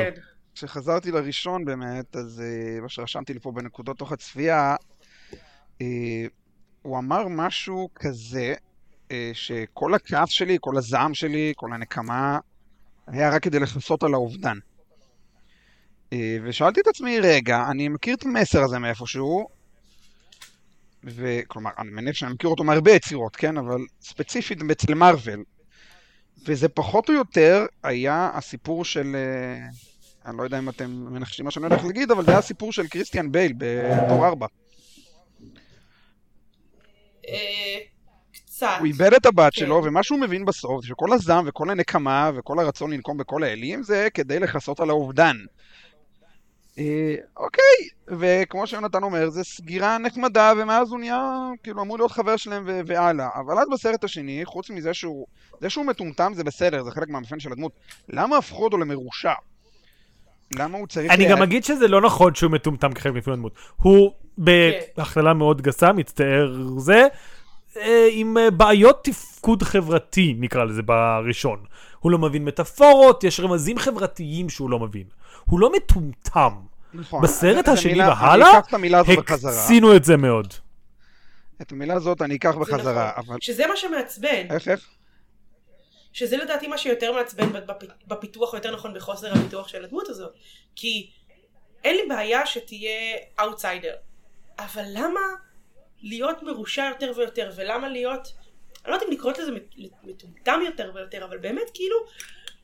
[SPEAKER 2] כשחזרתי לראשון באמת, אז אה, מה שרשמתי לי פה בנקודות תוך הצפייה, אה, הוא אמר משהו כזה, אה, שכל הכעס שלי, כל הזעם שלי, כל הנקמה, היה רק כדי לכסות על האובדן. ושאלתי את עצמי, רגע, אני מכיר את המסר הזה מאיפשהו, וכלומר, אני מניח שאני מכיר אותו מהרבה יצירות, כן? אבל ספציפית אצל מארוול. וזה פחות או יותר היה הסיפור של... אני לא יודע אם אתם מנחשים מה שאני הולך להגיד, אבל זה היה הסיפור של קריסטיאן בייל בתור 4.
[SPEAKER 3] אה, קצת.
[SPEAKER 2] הוא איבד את הבת
[SPEAKER 3] כן.
[SPEAKER 2] שלו, ומה שהוא מבין בסוף שכל הזעם וכל הנקמה וכל הרצון לנקום בכל האלים זה כדי לכסות על האובדן. אה, אוקיי, וכמו שיונתן אומר, זה סגירה נחמדה, ומאז הוא נהיה, כאילו, אמור להיות חבר שלהם ו- והלאה. אבל אז בסרט השני, חוץ מזה שהוא, זה שהוא מטומטם זה בסדר, זה חלק מהמאפיין של הדמות. למה הפכו אותו למרושע? למה הוא צריך...
[SPEAKER 1] אני
[SPEAKER 2] לה-
[SPEAKER 1] גם אגיד שזה לא נכון שהוא מטומטם כחלק מפילון דמות. הוא בהכללה מאוד גסה, מצטער זה, אה, עם אה, בעיות תפקוד חברתי, נקרא לזה, בראשון. הוא לא מבין מטאפורות, יש רמזים חברתיים שהוא לא מבין. הוא לא מטומטם.
[SPEAKER 2] נכון.
[SPEAKER 1] בסרט השני והלאה. הקצינו את זה מאוד.
[SPEAKER 2] את המילה הזאת אני אקח
[SPEAKER 3] זה
[SPEAKER 2] בחזרה,
[SPEAKER 3] נכון.
[SPEAKER 2] אבל...
[SPEAKER 3] שזה מה שמעצבן.
[SPEAKER 2] איך, איך?
[SPEAKER 3] שזה לדעתי מה שיותר מעצבן בפ- בפיתוח, או יותר נכון בחוסר הפיתוח של הדמות הזאת. כי אין לי בעיה שתהיה אאוטסיידר. אבל למה להיות מרושע יותר ויותר, ולמה להיות, אני לא יודעת אם לקרוא לזה מט- מטומטם יותר ויותר, אבל באמת כאילו,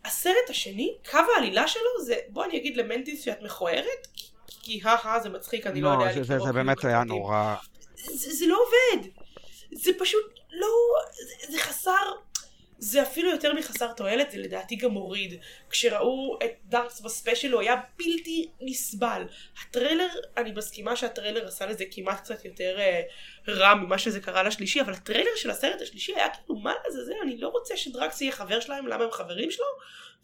[SPEAKER 3] הסרט השני, קו העלילה שלו זה, בוא אני אגיד למנטיס שאת מכוערת, כי- כי הא זה מצחיק, אני לא יודע
[SPEAKER 2] לא, זה- זה-
[SPEAKER 3] לקרוא
[SPEAKER 2] זה
[SPEAKER 3] כאילו
[SPEAKER 2] באמת היה. נורא.
[SPEAKER 3] זה, זה לא עובד. זה פשוט לא... זה, זה חסר... זה אפילו יותר מחסר תועלת, זה לדעתי גם מוריד. כשראו את דרקס ב special הוא היה בלתי נסבל. הטריילר, אני מסכימה שהטריילר עשה לזה כמעט קצת יותר אה, רע ממה שזה קרה לשלישי, אבל הטריילר של הסרט השלישי היה כאילו, מה לעזאזל, אני לא רוצה שדרקס יהיה חבר שלהם, למה הם חברים שלו?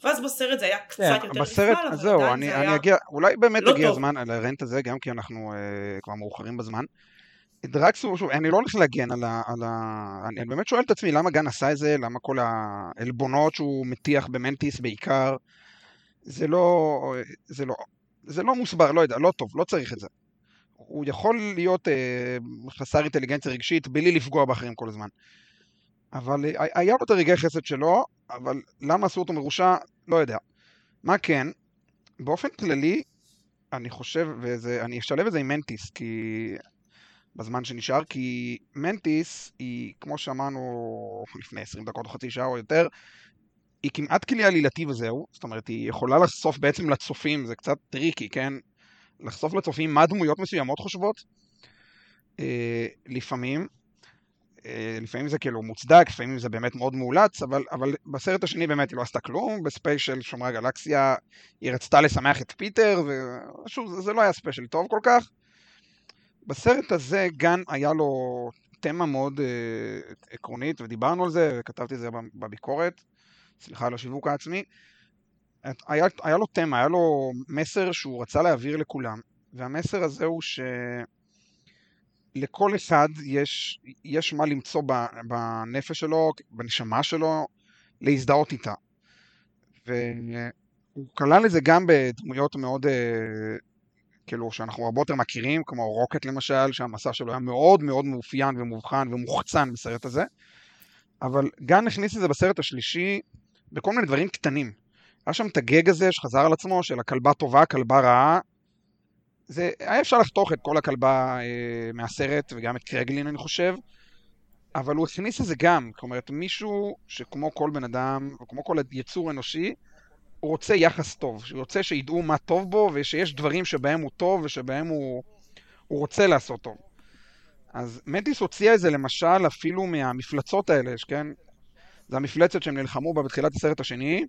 [SPEAKER 3] ואז בסרט זה היה קצת יותר נסבל,
[SPEAKER 2] בסרט,
[SPEAKER 3] אבל
[SPEAKER 2] אז זהו,
[SPEAKER 3] עדיין
[SPEAKER 2] אני
[SPEAKER 3] זה
[SPEAKER 2] אני
[SPEAKER 3] היה...
[SPEAKER 2] אגיע, אולי באמת
[SPEAKER 3] לא
[SPEAKER 2] הגיע. הזמן ל rant הזה, גם כי אנחנו אה, כבר מאוחרים בזמן. דרקס הוא, שוב, אני לא הולך להגן על ה... על ה... אני אני באמת שואל את עצמי למה גן עשה את זה, למה כל העלבונות שהוא מטיח במנטיס בעיקר, זה לא... זה לא... זה לא מוסבר, לא יודע, לא טוב, לא צריך את זה. הוא יכול להיות אה, חסר אינטליגנציה רגשית בלי לפגוע באחרים כל הזמן. אבל אה, היה לו את הרגעי חסד שלו, אבל למה עשו אותו מרושע? לא יודע. מה כן, באופן כללי, אני חושב, ואני אשלב את זה עם מנטיס, כי... בזמן שנשאר, כי מנטיס היא, כמו שאמרנו לפני 20 דקות או חצי שעה או יותר, היא כמעט כלי עלילתי וזהו, זאת אומרת, היא יכולה לחשוף בעצם לצופים, זה קצת טריקי, כן? לחשוף לצופים מה דמויות מסוימות חושבות, אה, לפעמים. אה, לפעמים זה כאילו מוצדק, לפעמים זה באמת מאוד מאולץ, אבל, אבל בסרט השני באמת היא לא עשתה כלום, ב special שומרי הגלקסיה היא רצתה לשמח את פיטר, ושוב, זה, זה לא היה special טוב כל כך. בסרט הזה גן היה לו תמה מאוד אה, עקרונית, ודיברנו על זה, וכתבתי את זה בביקורת, סליחה על השיווק העצמי. היה, היה לו תמה, היה לו מסר שהוא רצה להעביר לכולם, והמסר הזה הוא שלכל אחד יש, יש מה למצוא בנפש שלו, בנשמה שלו, להזדהות איתה. והוא כלל את זה גם בדמויות מאוד, אה, כאילו, שאנחנו הרבה יותר מכירים, כמו רוקט למשל, שהמסע שלו היה מאוד מאוד מאופיין ומובחן ומוחצן בסרט הזה. אבל גן הכניס את זה בסרט השלישי בכל מיני דברים קטנים. היה שם את הגג הזה שחזר על עצמו, של הכלבה טובה, כלבה רעה. זה, היה אפשר לחתוך את כל הכלבה אה, מהסרט, וגם את קרגלין אני חושב, אבל הוא הכניס את זה גם. אומרת, מישהו שכמו כל בן אדם, וכמו כל יצור אנושי, הוא רוצה יחס טוב. הוא רוצה שידעו מה טוב בו, ושיש דברים שבהם הוא טוב, ושבהם הוא, הוא רוצה לעשות טוב. אז מטיס הוציאה את זה למשל אפילו מהמפלצות האלה, כן? זה המפלצת שהם נלחמו בה בתחילת הסרט השני,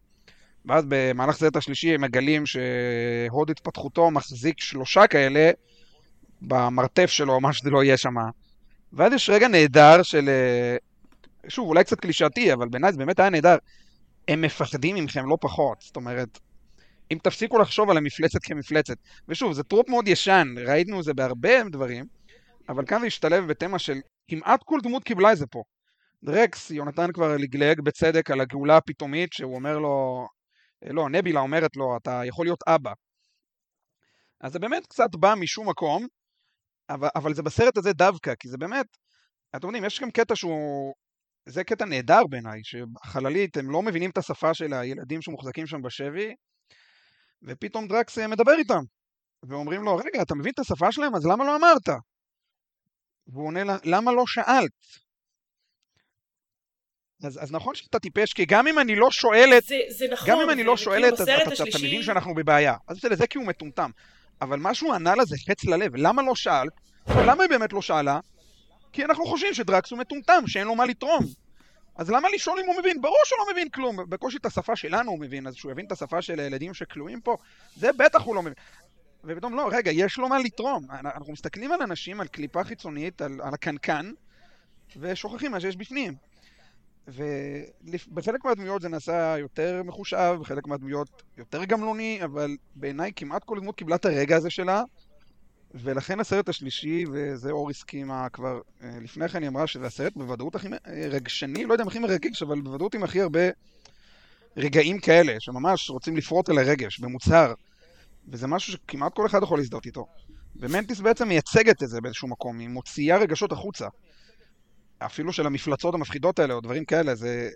[SPEAKER 2] ואז במהלך הסרט השלישי הם מגלים שהוד התפתחותו מחזיק שלושה כאלה במרתף שלו, מה שזה לא יהיה שם. ואז יש רגע נהדר של... אה, שוב, אולי קצת קלישאתי, אבל בעיניי זה באמת היה נהדר. הם מפחדים מכם לא פחות. זאת אומרת, אם תפסיקו לחשוב על המפלצת כמפלצת. ושוב, זה trope מאוד ישן, ראינו זה בהרבה דברים, אבל כאן זה השתלב בתמה של כמעט כל דמות קיבלה את זה פה. דרקס, יונתן כבר לגלג בצדק על הגאולה הפתאומית, שהוא אומר לו, אה, לא, נבולה אומרת לו, אתה יכול להיות אבא. אז זה באמת קצת בא משום מקום, אבל, אבל זה בסרט הזה דווקא, כי זה באמת, אתם יודעים, יש גם קטע שהוא, זה קטע נהדר בעיניי, שבחללית הם לא מבינים את השפה של הילדים שמוחזקים שם בשבי, ופתאום דרקס אה, מדבר איתם, ואומרים לו, רגע, אתה מבין את השפה שלהם, אז למה לא אמרת? והוא עונה לה, למה לא שאלת? אז, אז נכון שאתה טיפש, כי גם אם אני לא שואלת,
[SPEAKER 3] זה, זה נכון,
[SPEAKER 2] גם אם אני לא שואלת, אז אתה,
[SPEAKER 3] השלישי...
[SPEAKER 2] אתה מבין שאנחנו בבעיה. אז בסדר, זה כי הוא מטומטם. אבל מה שהוא ענה לה זה חץ ללב. למה לא שאלת? למה היא באמת לא שאלה? כי אנחנו חושבים שדרקס הוא מטומטם, שאין לו מה לתרום. אז למה לשאול אם הוא מבין? ברור שהוא לא מבין כלום. בקושי את השפה שלנו הוא מבין, אז שהוא יבין את השפה של הילדים שכלואים פה, זה בטח הוא לא מבין. ופתאום לא, רגע, יש לו מה לתרום. אנחנו מסתכלים על אנשים, על קליפה חיצונית, על, על הקנקן, ושוכחים מה שיש בפנים. ובחלק מהדמויות זה נעשה יותר מחושב, בחלק מהדמויות יותר גמלוני, אבל בעיניי כמעט כל דמות קיבלה את הרגע הזה שלה, ולכן הסרט השלישי, וזה אור הסכימה כבר אה, לפני כן, היא אמרה שזה הסרט בוודאות הכי רגשני, לא יודע אם הכי מרגש, אבל בוודאות עם הכי הרבה רגעים כאלה, שממש רוצים לפרוט על הרגש, במוצהר. וזה משהו שכמעט כל אחד יכול להזדהות איתו. ומנטיס בעצם מייצגת את זה באיזשהו מקום, היא מוציאה רגשות החוצה. אפילו של המפלצות המפחידות האלה, או דברים כאלה, זה,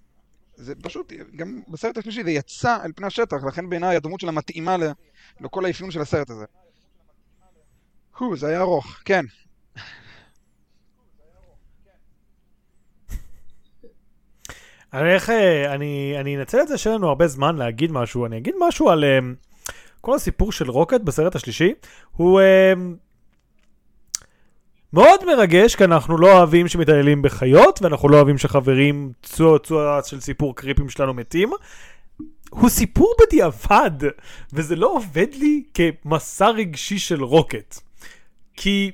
[SPEAKER 2] זה פשוט, גם בסרט השלישי זה יצא אל פני השטח, לכן בעיניי הדמות שלה מתאימה לכל האפיון של הסרט הזה. הו, זה היה ארוך, כן.
[SPEAKER 5] אני איך, אה, אני, אני אנצל את זה שאין לנו הרבה זמן להגיד משהו, אני אגיד משהו על um, כל הסיפור של רוקט בסרט השלישי, הוא um, מאוד מרגש, כי אנחנו לא אוהבים שמתעללים בחיות, ואנחנו לא אוהבים שחברים צוע צוע של סיפור קריפים שלנו מתים. הוא סיפור בדיעבד, וזה לא עובד לי כמסע רגשי של רוקט. כי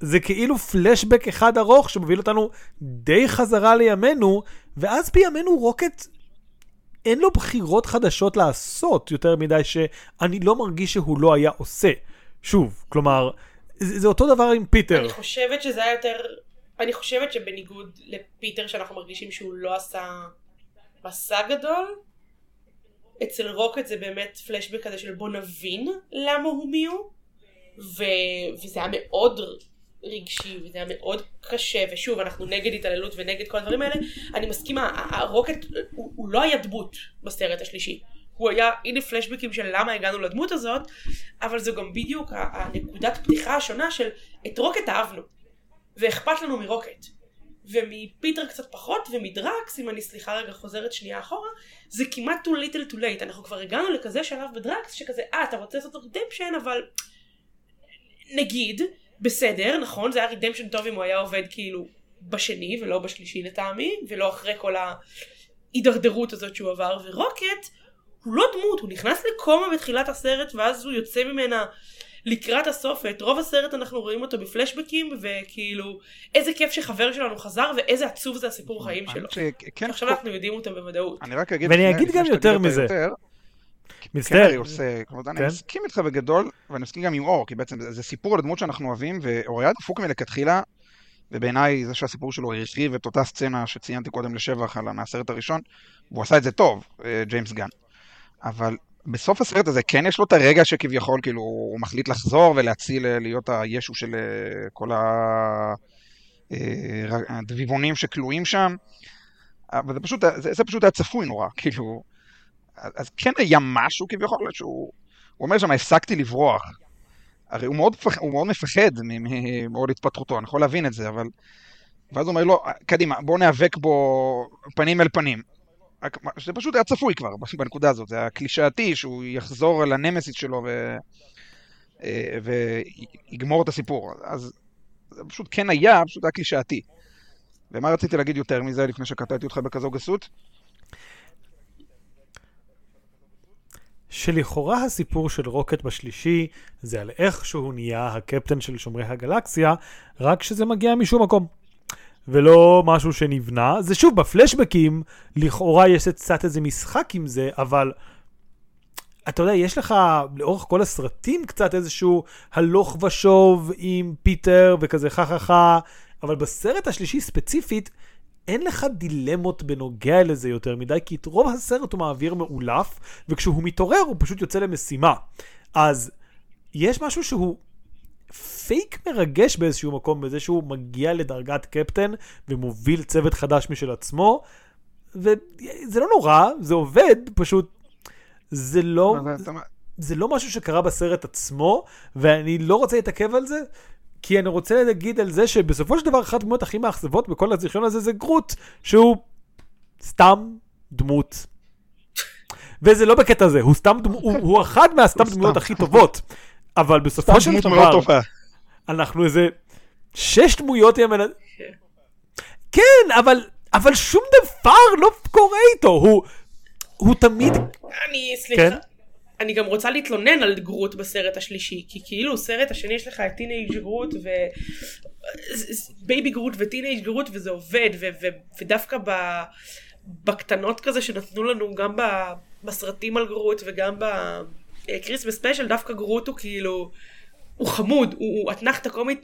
[SPEAKER 5] זה כאילו פלשבק אחד ארוך שמוביל אותנו די חזרה לימינו, ואז בימינו רוקט אין לו בחירות חדשות לעשות יותר מדי שאני לא מרגיש שהוא לא היה עושה. שוב, כלומר, זה, זה אותו דבר עם פיטר.
[SPEAKER 3] אני חושבת שזה היה יותר... אני חושבת שבניגוד לפיטר שאנחנו מרגישים שהוא לא עשה מסע גדול, אצל רוקט זה באמת פלשבק כזה של בוא נבין למה הוא מי הוא. ו- וזה היה מאוד רגשי, וזה היה מאוד קשה, ושוב, אנחנו נגד התעללות ונגד כל הדברים האלה. אני מסכימה, הרוקט הוא, הוא לא היה דמות בסרט השלישי. הוא היה, הנה פלשבקים של למה הגענו לדמות הזאת, אבל זו גם בדיוק הנקודת פתיחה השונה של את רוקט אהבנו, ואכפת לנו מרוקט. ומפיטר קצת פחות, ומדרקס, אם אני סליחה רגע חוזרת שנייה אחורה, זה כמעט too little too late. אנחנו כבר הגענו לכזה שלב בדרקס, שכזה, אה, אתה רוצה לעשות redemption, אבל נגיד, בסדר, נכון, זה היה רידמפשן טוב אם הוא היה עובד כאילו בשני ולא בשלישי לטעמי, ולא אחרי כל ההידרדרות הזאת שהוא עבר, ורוקט הוא לא דמות, הוא נכנס לקומה בתחילת הסרט, ואז הוא יוצא ממנה לקראת הסוף, ואת רוב הסרט אנחנו רואים אותו בפלשבקים, וכאילו, איזה כיף שחבר שלנו חזר, ואיזה עצוב זה הסיפור חיים שלו. עכשיו אנחנו יודעים אותו בוודאות.
[SPEAKER 2] אני רק אגיד...
[SPEAKER 1] ואני אגיד גם יותר מזה.
[SPEAKER 2] יותר, כן,
[SPEAKER 1] מצטער.
[SPEAKER 2] אני עושה, כלומר, אני
[SPEAKER 1] כן.
[SPEAKER 2] מסכים איתך בגדול, ואני מסכים גם עם אור, כי בעצם זה סיפור על הדמות שאנחנו אוהבים, ואור היה דפוק מלכתחילה, ובעיניי זה שהסיפור שלו הרחיב את אותה סצנה שציינתי קודם לשבח על מהסרט הראשון, והוא עשה את זה טוב, אה, ג'יימס גן. אבל בסוף הסרט הזה כן יש לו את הרגע שכביכול, כאילו, הוא מחליט לחזור ולהציל, אה, להיות הישו של אה, כל הדביבונים שכלואים שם. אבל זה פשוט, זה, זה פשוט היה צפוי נורא, כאילו... אז כן היה משהו כביכול שהוא... הוא אומר שם, הפסקתי לברוח. הרי הוא מאוד, הוא מאוד מפחד מ- מעוד התפתחותו, אני יכול להבין את זה, אבל... ואז הוא אומר לו, קדימה, בואו ניאבק בו פנים אל פנים. זה פשוט היה צפוי כבר בנקודה הזאת, זה היה קלישאתי שהוא יחזור אל הנמסיס שלו ו... אה, ויגמור את הסיפור. אז זה פשוט כן היה, פשוט היה קלישאתי. ומה רציתי להגיד יותר מזה לפני שקטעתי אותך בכזו גסות?
[SPEAKER 1] שלכאורה הסיפור של רוקט בשלישי זה על איך שהוא נהיה הקפטן של שומרי הגלקסיה, רק שזה מגיע משום מקום. ולא משהו שנבנה. זה שוב, בפלשבקים, לכאורה יש קצת איזה משחק עם זה, אבל אתה יודע, יש לך לאורך כל הסרטים קצת איזשהו הלוך ושוב עם פיטר וכזה חה חה חה, אבל בסרט השלישי ספציפית, אין לך דילמות בנוגע לזה יותר מדי, כי את רוב הסרט הוא מעביר מעולף, וכשהוא מתעורר הוא פשוט יוצא למשימה. אז יש משהו שהוא פייק מרגש באיזשהו מקום, בזה שהוא מגיע לדרגת קפטן ומוביל צוות חדש משל עצמו, וזה לא נורא, זה עובד, פשוט זה לא, זה לא משהו שקרה בסרט עצמו, ואני לא רוצה להתעכב על זה, כי אני רוצה להגיד על זה שבסופו של דבר אחת הדמויות הכי מאכזבות בכל הזיכיון הזה זה גרוט, שהוא סתם דמות. וזה לא בקטע הזה, הוא סתם דמות, הוא, הוא אחד מהסתם דמויות. הכי טובות. אבל בסופו של דבר,
[SPEAKER 2] טובה.
[SPEAKER 1] אנחנו איזה שש דמויות
[SPEAKER 3] כן.
[SPEAKER 1] כן, אבל, אבל שום דבר לא קורה איתו, הוא, הוא תמיד,
[SPEAKER 3] אני, סליחה.
[SPEAKER 1] כן?
[SPEAKER 3] אני גם רוצה להתלונן על גרוט בסרט השלישי, כי כאילו סרט השני יש לך את teen גרוט ו... baby גרוט ו teen גרוט וזה עובד, ו- ו- ודווקא ב... בקטנות כזה שנתנו לנו גם בסרטים על גרוט וגם ב Christmas special, דווקא גרוט הוא כאילו... הוא חמוד, הוא, הוא אתנחתה קומית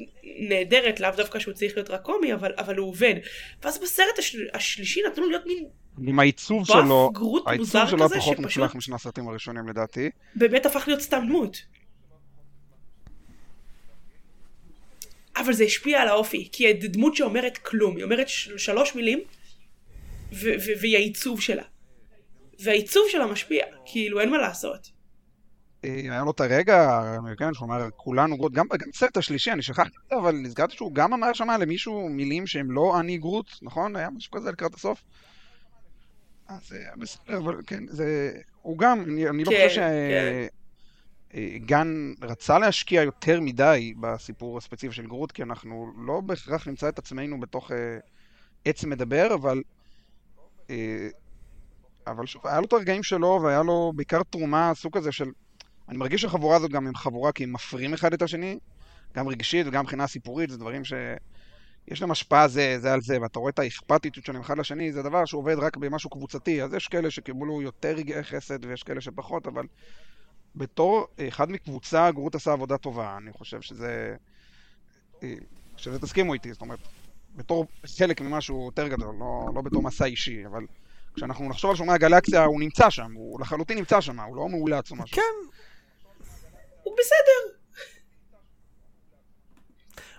[SPEAKER 3] נהדרת, לאו דווקא שהוא צריך להיות רק קומי, אבל, אבל הוא עובד. ואז בסרט השל, השלישי נתנו להיות מין
[SPEAKER 2] עם העיצוב שלו,
[SPEAKER 3] גרוט
[SPEAKER 2] העיצוב שלו היה פחות מוצלח משני הסרטים הראשונים לדעתי.
[SPEAKER 3] באמת הפך להיות סתם דמות. אבל זה השפיע על האופי, כי דמות שאומרת כלום, היא אומרת של- שלוש מילים, והיא העיצוב שלה. והעיצוב שלה משפיע, כאילו אין מה לעשות.
[SPEAKER 2] אה, היה לו את הרגע, כן, שהוא אמר, כולנו גרוט, גם גם בסרט השלישי, אני שכחתי את זה, אבל נזכרתי שהוא גם אמר שם למישהו מילים שהם לא אני גרוט, נכון? היה משהו כזה לקראת הסוף? אז אה, בסדר, אבל כן, זה... הוא גם, אני, אני לא
[SPEAKER 3] כן,
[SPEAKER 2] חושב
[SPEAKER 3] כן.
[SPEAKER 2] שגן רצה להשקיע יותר מדי בסיפור הספציפי של גרוט, כי אנחנו לא בהכרח נמצא את עצמנו בתוך אה, עץ מדבר, אבל... אה, אבל שוב, היה לו את הרגעים שלו, והיה לו בעיקר תרומה, סוג כזה של... אני מרגיש שהחבורה הזאת גם הם חבורה כי הם מפרים אחד את השני, גם רגשית וגם מבחינה סיפורית, זה דברים ש... יש להם השפעה זה, זה על זה, ואתה רואה את האכפתיות שלהם אחד לשני, זה דבר שעובד רק במשהו קבוצתי, אז יש כאלה שקיבלו יותר רגעי חסד ויש כאלה שפחות, אבל בתור אחד מקבוצה, גרוט עשה עבודה טובה, אני חושב שזה... אה, שזה תסכימו איתי, זאת אומרת, בתור חלק ממשהו יותר גדול, לא, לא בתור מסע אישי, אבל כשאנחנו נחשוב על שומרי הגלקסיה, הוא נמצא שם, הוא לחלוטין נמצא שם, הוא לא מאולץ או משהו.
[SPEAKER 1] כן,
[SPEAKER 3] הוא בסדר.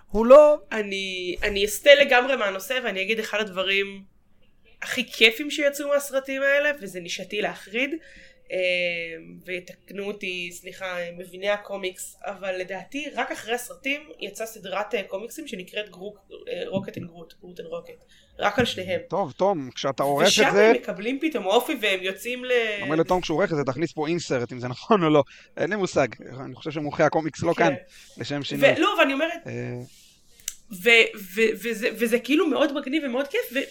[SPEAKER 1] הוא לא...
[SPEAKER 3] אני, אני אסטה לגמרי מהנושא ואני אגיד אחד הדברים הכי כיפים שיצאו מהסרטים האלה, וזה נישתי להחריד, אה, ויתקנו אותי, סליחה, מביני הקומיקס, אבל לדעתי רק אחרי הסרטים יצאה סדרת אה, קומיקסים שנקראת Rocket and Groot, Groot and Rocket. רק על שניהם.
[SPEAKER 2] טוב, תום, כשאתה עורך את
[SPEAKER 3] ושם
[SPEAKER 2] זה...
[SPEAKER 3] הם מקבלים פתאום אופי והם יוצאים ל...
[SPEAKER 2] אומר לתום כשהוא עורך את זה, תכניס פה insert, אם זה נכון או לא. אין לי מושג. אני חושב שמומחי הקומיקס לא
[SPEAKER 3] כן.
[SPEAKER 2] כאן, לשם שינוי.
[SPEAKER 3] ולא, ואני אומרת,
[SPEAKER 2] אה,
[SPEAKER 3] ו- ו- וזה, וזה כאילו מאוד מגניב ומאוד כיף,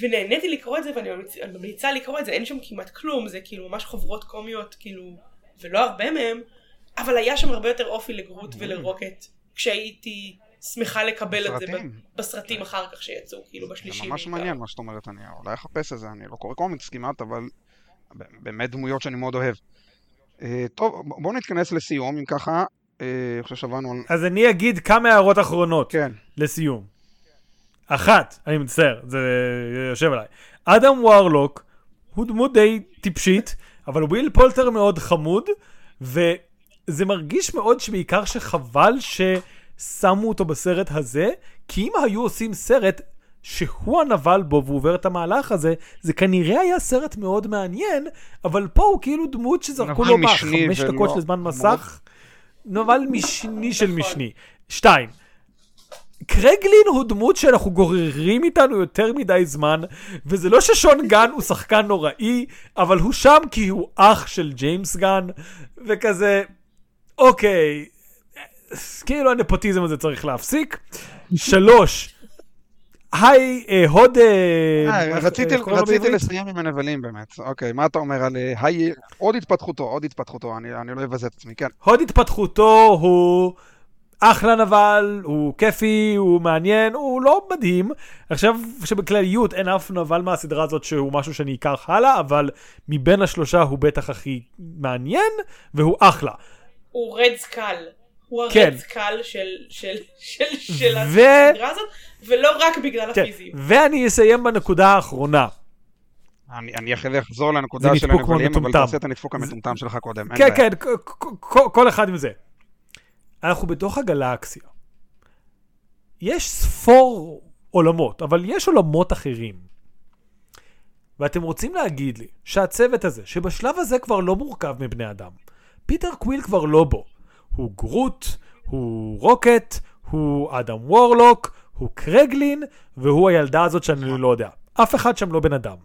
[SPEAKER 3] ונהניתי לקרוא את זה, ואני ממליצ- אני ממליצה לקרוא את זה, אין שם כמעט כלום, זה כאילו ממש חוברות קומיות, כאילו, ולא הרבה מהם, אבל היה שם הרבה יותר אופי לגרוט ולרוקט, כשהייתי שמחה לקבל את זה
[SPEAKER 2] בסרטים.
[SPEAKER 3] אחר כך שיצאו, כאילו
[SPEAKER 2] זה
[SPEAKER 3] בשלישי
[SPEAKER 2] ממש מעניין מה שאת אומרת, אני אולי אחפש את זה, אני לא קורא קומיקס כמעט, אבל באמת דמויות שאני מאוד אוהב. אה, טוב, בואו נתכנס לסיום, אם ככה, אה, אני חושב שעברנו על...
[SPEAKER 1] אז אני אגיד כמה הערות אחרונות
[SPEAKER 2] כן,
[SPEAKER 1] לסיום. אחת, אני מצטער, זה יושב עליי. אדם וורלוק הוא דמות די טיפשית, אבל וויל פולטר מאוד חמוד, וזה מרגיש מאוד שבעיקר שחבל ששמו אותו בסרט הזה, כי אם היו עושים סרט שהוא הנבל בו והוא עובר את המהלך הזה, זה כנראה היה סרט מאוד מעניין, אבל פה הוא כאילו דמות שזרקו לו מה, חמש דקות לזמן
[SPEAKER 2] מאוד-
[SPEAKER 1] מסך? נבל משני של. משני. שתיים, קרגלין הוא דמות שאנחנו גוררים איתנו יותר מדי זמן, וזה לא ששון גן הוא שחקן נוראי, אבל הוא שם כי הוא אח של ג'יימס גן, וכזה, אוקיי, כאילו הנפוטיזם הזה צריך להפסיק. שלוש, היי, אה, הוד... אה,
[SPEAKER 2] אה, רציתי
[SPEAKER 1] לו
[SPEAKER 2] רציתי? לסיים עם הנבלים באמת. אוקיי, מה אתה אומר על... אה, היי, עוד התפתחותו, עוד התפתחותו, אני אני לא אבזה את עצמי, כן.
[SPEAKER 1] הוד התפתחותו הוא אחלה נבל, הוא כיפי, הוא מעניין, הוא לא מדהים. עכשיו שבכלליות אין אף נבל מהסדרה הזאת שהוא משהו שאני אקח הלאה, אבל מבין השלושה הוא בטח הכי מעניין, והוא אחלה.
[SPEAKER 3] הוא רד סקל. הוא
[SPEAKER 1] כן.
[SPEAKER 3] הרד סקל של, של, של, של
[SPEAKER 1] ו-
[SPEAKER 3] הסדרה הזאת, ולא רק בגלל
[SPEAKER 1] כן,
[SPEAKER 3] הפיזיות.
[SPEAKER 1] ואני אסיים בנקודה האחרונה.
[SPEAKER 2] אני אני אחרי זה אחזור לנקודה
[SPEAKER 1] זה
[SPEAKER 2] של הנבלים, אבל. תעשה את הנדפוק המטומטם שלך קודם.
[SPEAKER 1] כן. כן, כל אחד עם זה. אנחנו בתוך הגלקסיה. אין ספור עולמות, אבל יש עולמות אחרים. ואתם רוצים להגיד לי שהצוות הזה, שבשלב הזה כבר לא מורכב מבני אדם, פיטר קוויל כבר לא בו. הוא גרוט, הוא רוקט, הוא אדם וורלוק, הוא קרגלין, והוא הילדה הזאת שאני לא יודע. אף אחד שם לא בן אדם.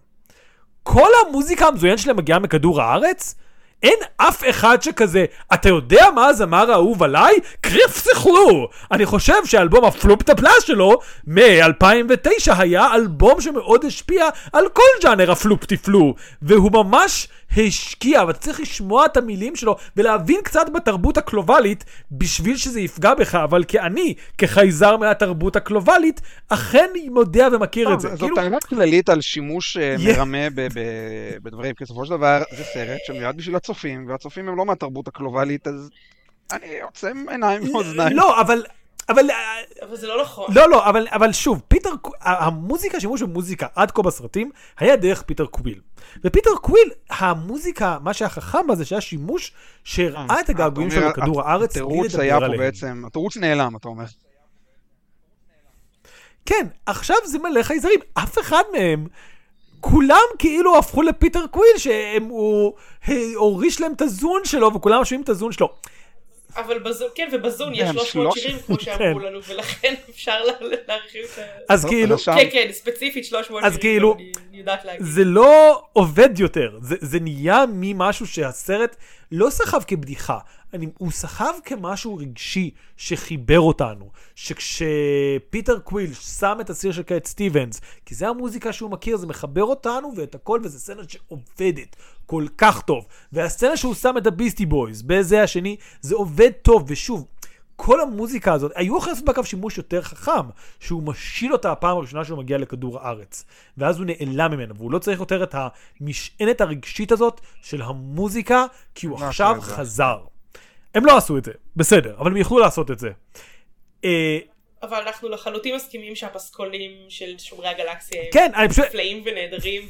[SPEAKER 1] כל המוזיקה המזוין שלהם מגיעה מכדור הארץ? אין אף אחד שכזה, אתה יודע מה הזמר האהוב עליי? קריף סיכלו! אני חושב שאלבום הפלופ טפלס שלו מ-2009 היה אלבום שמאוד השפיע על כל ג'אנר הפלופ טיפלו והוא ממש השקיע, ואתה צריך לשמוע את המילים שלו ולהבין קצת בתרבות הקלובלית בשביל שזה יפגע בך, אבל כאני, כחייזר מהתרבות הקלובלית, אכן מודה ומכיר את זה.
[SPEAKER 2] זאת
[SPEAKER 1] כאילו,
[SPEAKER 2] טענה כללית על שימוש אה, מרמה בדברים, כי בסופו של דבר זה סרט שמיועד בשביל הצופים, והצופים הם לא מהתרבות הקלובלית, אז אני עוצם עיניים ואוזניים.
[SPEAKER 1] לא, אבל... אבל
[SPEAKER 3] אבל זה לא נכון.
[SPEAKER 1] לא, לא, אבל, אבל שוב, פיטר, המוזיקה, שימוש במוזיקה עד כה בסרטים, היה דרך פיטר קוויל. ופיטר קוויל, המוזיקה, מה שהיה חכם בה זה שהיה שימוש שהראה את הגעגועים
[SPEAKER 2] אתה אומר,
[SPEAKER 1] שלו לכדור הארץ בלי
[SPEAKER 2] התירוץ
[SPEAKER 1] לדבר
[SPEAKER 2] היה פה
[SPEAKER 1] עליהם.
[SPEAKER 2] בעצם, התירוץ נעלם, אתה אומר.
[SPEAKER 1] כן, עכשיו זה מלא חייזרים, אף אחד מהם, כולם כאילו הפכו לפיטר קוויל, שהוא הוריש להם את הזון שלו, וכולם משמיעים את הזון שלו.
[SPEAKER 3] אבל בזון, כן, ובזון יש
[SPEAKER 2] כן,
[SPEAKER 3] 300
[SPEAKER 2] שלוש-
[SPEAKER 3] שירים, כמו שאמרו
[SPEAKER 1] כן.
[SPEAKER 3] לנו, ולכן אפשר לה- להרחיב את ה...
[SPEAKER 1] אז כאילו,
[SPEAKER 3] כן, כן, ספציפית 300
[SPEAKER 1] אז
[SPEAKER 3] שירים,
[SPEAKER 1] כאילו,
[SPEAKER 3] אני יודעת להגיד.
[SPEAKER 1] זה לא עובד יותר, זה, זה נהיה ממשהו שהסרט לא סחב כבדיחה, אני, הוא סחב כמשהו רגשי שחיבר אותנו, שכשפיטר קוויל שם את השיר של קאט סטיבנס, כי זה המוזיקה שהוא מכיר, זה מחבר אותנו ואת הכל, וזה סצנה שעובדת כל כך טוב. והסצנה שהוא שם את הביסטי בויז בזה השני, זה עובד טוב, ושוב, כל המוזיקה הזאת, היו יכולים לעשות בה קו שימוש יותר חכם, שהוא משיל אותה הפעם הראשונה שהוא מגיע לכדור הארץ. ואז הוא נעלם ממנו, והוא לא צריך יותר את המשענת הרגשית הזאת של המוזיקה, כי הוא עכשיו. חזר. הם לא עשו את זה, בסדר, אבל הם יכלו לעשות את זה. אה,
[SPEAKER 3] אבל אנחנו לחלוטין מסכימים שהפסקולים של שומרי הגלקסיה הם
[SPEAKER 1] כן, פשוט...
[SPEAKER 3] נפלאים ונהדרים,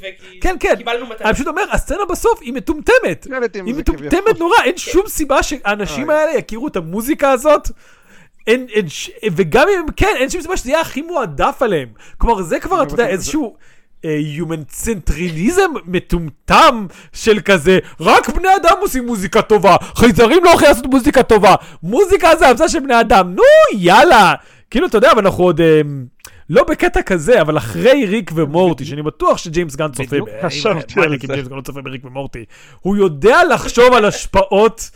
[SPEAKER 1] כן, כן.
[SPEAKER 3] וקיבלנו מתנה.
[SPEAKER 1] אני פשוט אומר, הסצנה בסוף היא מטומטמת.
[SPEAKER 2] עם
[SPEAKER 1] היא מטומטמת. נורא, אין שום סיבה שהאנשים
[SPEAKER 2] אוי.
[SPEAKER 1] האלה יכירו את המוזיקה הזאת. אין, אין, ש- וגם אם הם כן, אין שום סיבה שזה יהיה הכי מועדף עליהם. כלומר, זה כבר, אתה יודע, איזשהו יומנצנטריניזם מטומטם של כזה, רק בני אדם עושים מוזיקה טובה, חייזרים לא יכולים לעשות מוזיקה טובה, מוזיקה זה המצאה של בני אדם, נו יאללה. כאילו, אתה יודע, אבל אנחנו עוד... אה, לא בקטע כזה, אבל אחרי ריק ומורטי, שאני בטוח שג'יימס גן צופה
[SPEAKER 2] בדיוק. חשבתי על זה.
[SPEAKER 1] ג'יימס גן לא צופה בריק ומורטי. הוא יודע לחשוב על השפעות,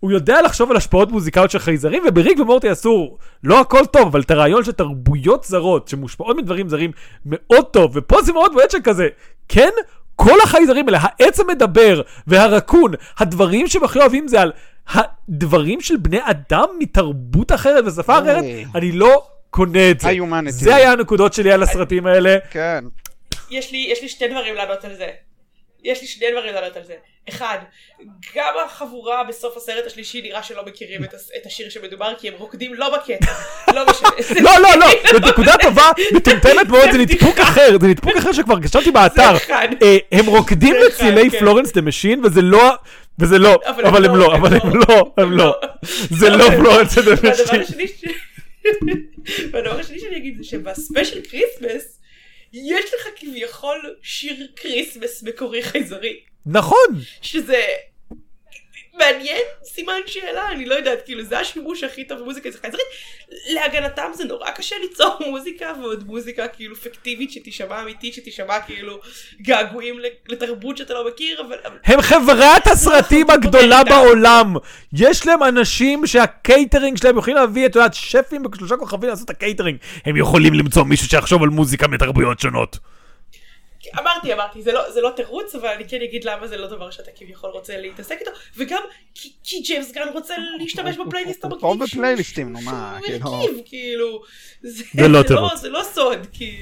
[SPEAKER 1] הוא יודע לחשוב על השפעות מוזיקליות של חייזרים, ובריק ומורטי עשו לא הכל טוב, אבל את הרעיון של תרבויות זרות שמושפעות מדברים זרים מאוד טוב, ופה זה מאוד בועט שכזה, כן? כל החייזרים האלה, העץ המדבר והרקון, הדברים שהם הכי אוהבים זה על הדברים של בני אדם מתרבות אחרת ושפה אחרת. אני לא קונה את זה. זה היה הנקודות שלי על הסרטים האלה.
[SPEAKER 2] כן.
[SPEAKER 3] יש לי, יש לי שני דברים לענות על זה. יש לי שני דברים לענות על זה. אחד, גם החבורה בסוף הסרט השלישי נראה שלא מכירים את, השיר שמדובר כי הם רוקדים לא בקטע. לא משנה.
[SPEAKER 1] לא, לא, לא, זו נקודה טובה, מטומטמת מאוד, זה נדפוק אחר, זה נדפוק אחר שכבר חשבתי באתר.
[SPEAKER 3] אחד.
[SPEAKER 1] אה, הם רוקדים לצילי
[SPEAKER 3] כן.
[SPEAKER 1] פלורנס דה משין, וזה לא... וזה לא,
[SPEAKER 3] אבל הם לא,
[SPEAKER 1] לא, אבל
[SPEAKER 3] לא.
[SPEAKER 1] הם לא, הם לא.
[SPEAKER 3] לא.
[SPEAKER 1] זה לא פלורנס
[SPEAKER 3] ש... והדבר השני שאני אגיד זה שבספיישל כריסמס יש לך כביכול שיר כריסמס מקורי חייזרי.
[SPEAKER 1] נכון,
[SPEAKER 3] שזה מעניין, סימן שאלה, אני לא יודעת, כאילו זה השימוש הכי טוב במוזיקה חייזרית. להגנתם זה נורא קשה ליצור מוזיקה ועוד מוזיקה כאילו פיקטיבית שתישמע אמיתית, שתישמע כאילו געגועים לתרבות שאתה לא מכיר, אבל...
[SPEAKER 1] הם חברת הסרטים הגדולה. בעולם. יש להם אנשים שהקייטרינג שלהם יכולים להביא, את יודעת, שפים בשלושה כוכבים לעשות את הקייטרינג. הם יכולים למצוא מישהו שיחשוב על מוזיקה מתרבויות שונות.
[SPEAKER 3] אמרתי, אמרתי, זה לא, זה לא תירוץ, אבל אני כן אגיד למה זה לא דבר שאתה כביכול רוצה להתעסק איתו, וגם כי, כי ג'יימס גן רוצה להשתמש בפלייליסט
[SPEAKER 2] טוב
[SPEAKER 3] שהוא-
[SPEAKER 2] בפלייליסטים, נו, מה,
[SPEAKER 3] שהוא
[SPEAKER 2] כאילו.
[SPEAKER 3] כאילו, זה,
[SPEAKER 1] זה לא תירוץ.
[SPEAKER 3] זה לא סוד, כי...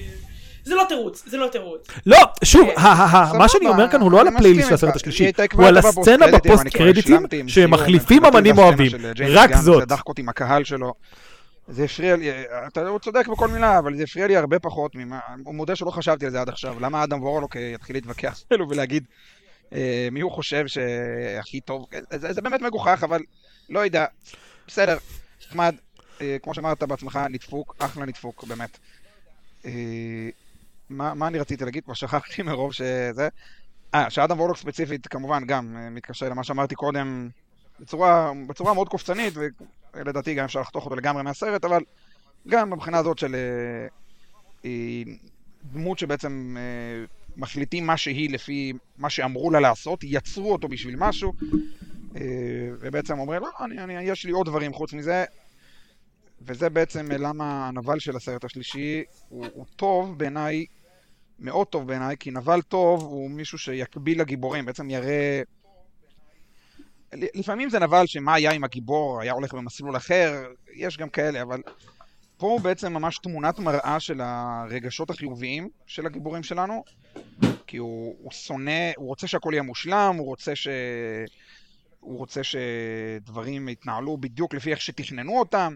[SPEAKER 3] זה לא תירוץ, זה לא תירוץ.
[SPEAKER 1] לא, שוב,
[SPEAKER 3] כן.
[SPEAKER 1] מה שאני אומר כאן הוא לא על הפלייליסט של הסרט. השלישי, הוא על הסצנה
[SPEAKER 2] בפוסט
[SPEAKER 1] קרדיטים
[SPEAKER 2] השלמתי עם
[SPEAKER 1] שהם
[SPEAKER 2] סיור,
[SPEAKER 1] מחליפים
[SPEAKER 2] מבחינתי
[SPEAKER 1] אמנים אוהבים, רק זאת.
[SPEAKER 2] זה הפריע לי, אתה הוא צודק בכל מילה, אבל זה הפריע לי הרבה פחות ממה, הוא מודה שלא חשבתי על זה עד עכשיו, למה אדם וורלוק אה, יתחיל להתווכח אפילו ולהגיד אה, מי הוא חושב שהכי טוב, זה, זה באמת מגוחך, אבל לא יודע, בסדר, נחמד, אה, כמו שאמרת בעצמך, נדפוק, אחלה נדפוק, באמת. אה, מה, מה אני רציתי להגיד? כבר שכחתי מרוב שזה. אה, שאדם וורלוק ספציפית, כמובן, גם אה, מתקשר למה שאמרתי קודם בצורה, בצורה מאוד קופצנית, ולדעתי גם אפשר לחתוך אותו לגמרי מהסרט, אבל גם מבחינה הזאת של אה, אה, דמות שבעצם אה, מחליטים מה שהיא לפי מה שאמרו לה לעשות, יצרו אותו בשביל משהו, אה, ובעצם אומרים, לא, אני, אני, יש לי עוד דברים חוץ מזה, וזה בעצם למה הנבל של הסרט השלישי הוא, הוא טוב בעיניי, מאוד טוב בעיניי, כי נבל טוב הוא מישהו שיקביל לגיבורים, בעצם יראה... לפעמים זה נבל שמה היה עם הגיבור, היה הולך במסלול אחר, יש גם כאלה, אבל פה הוא בעצם ממש תמונת מראה של הרגשות החיוביים של הגיבורים שלנו, כי הוא, הוא שונא, הוא רוצה שהכל יהיה מושלם, הוא רוצה ש... הוא רוצה שדברים יתנהלו בדיוק לפי איך שתכננו אותם,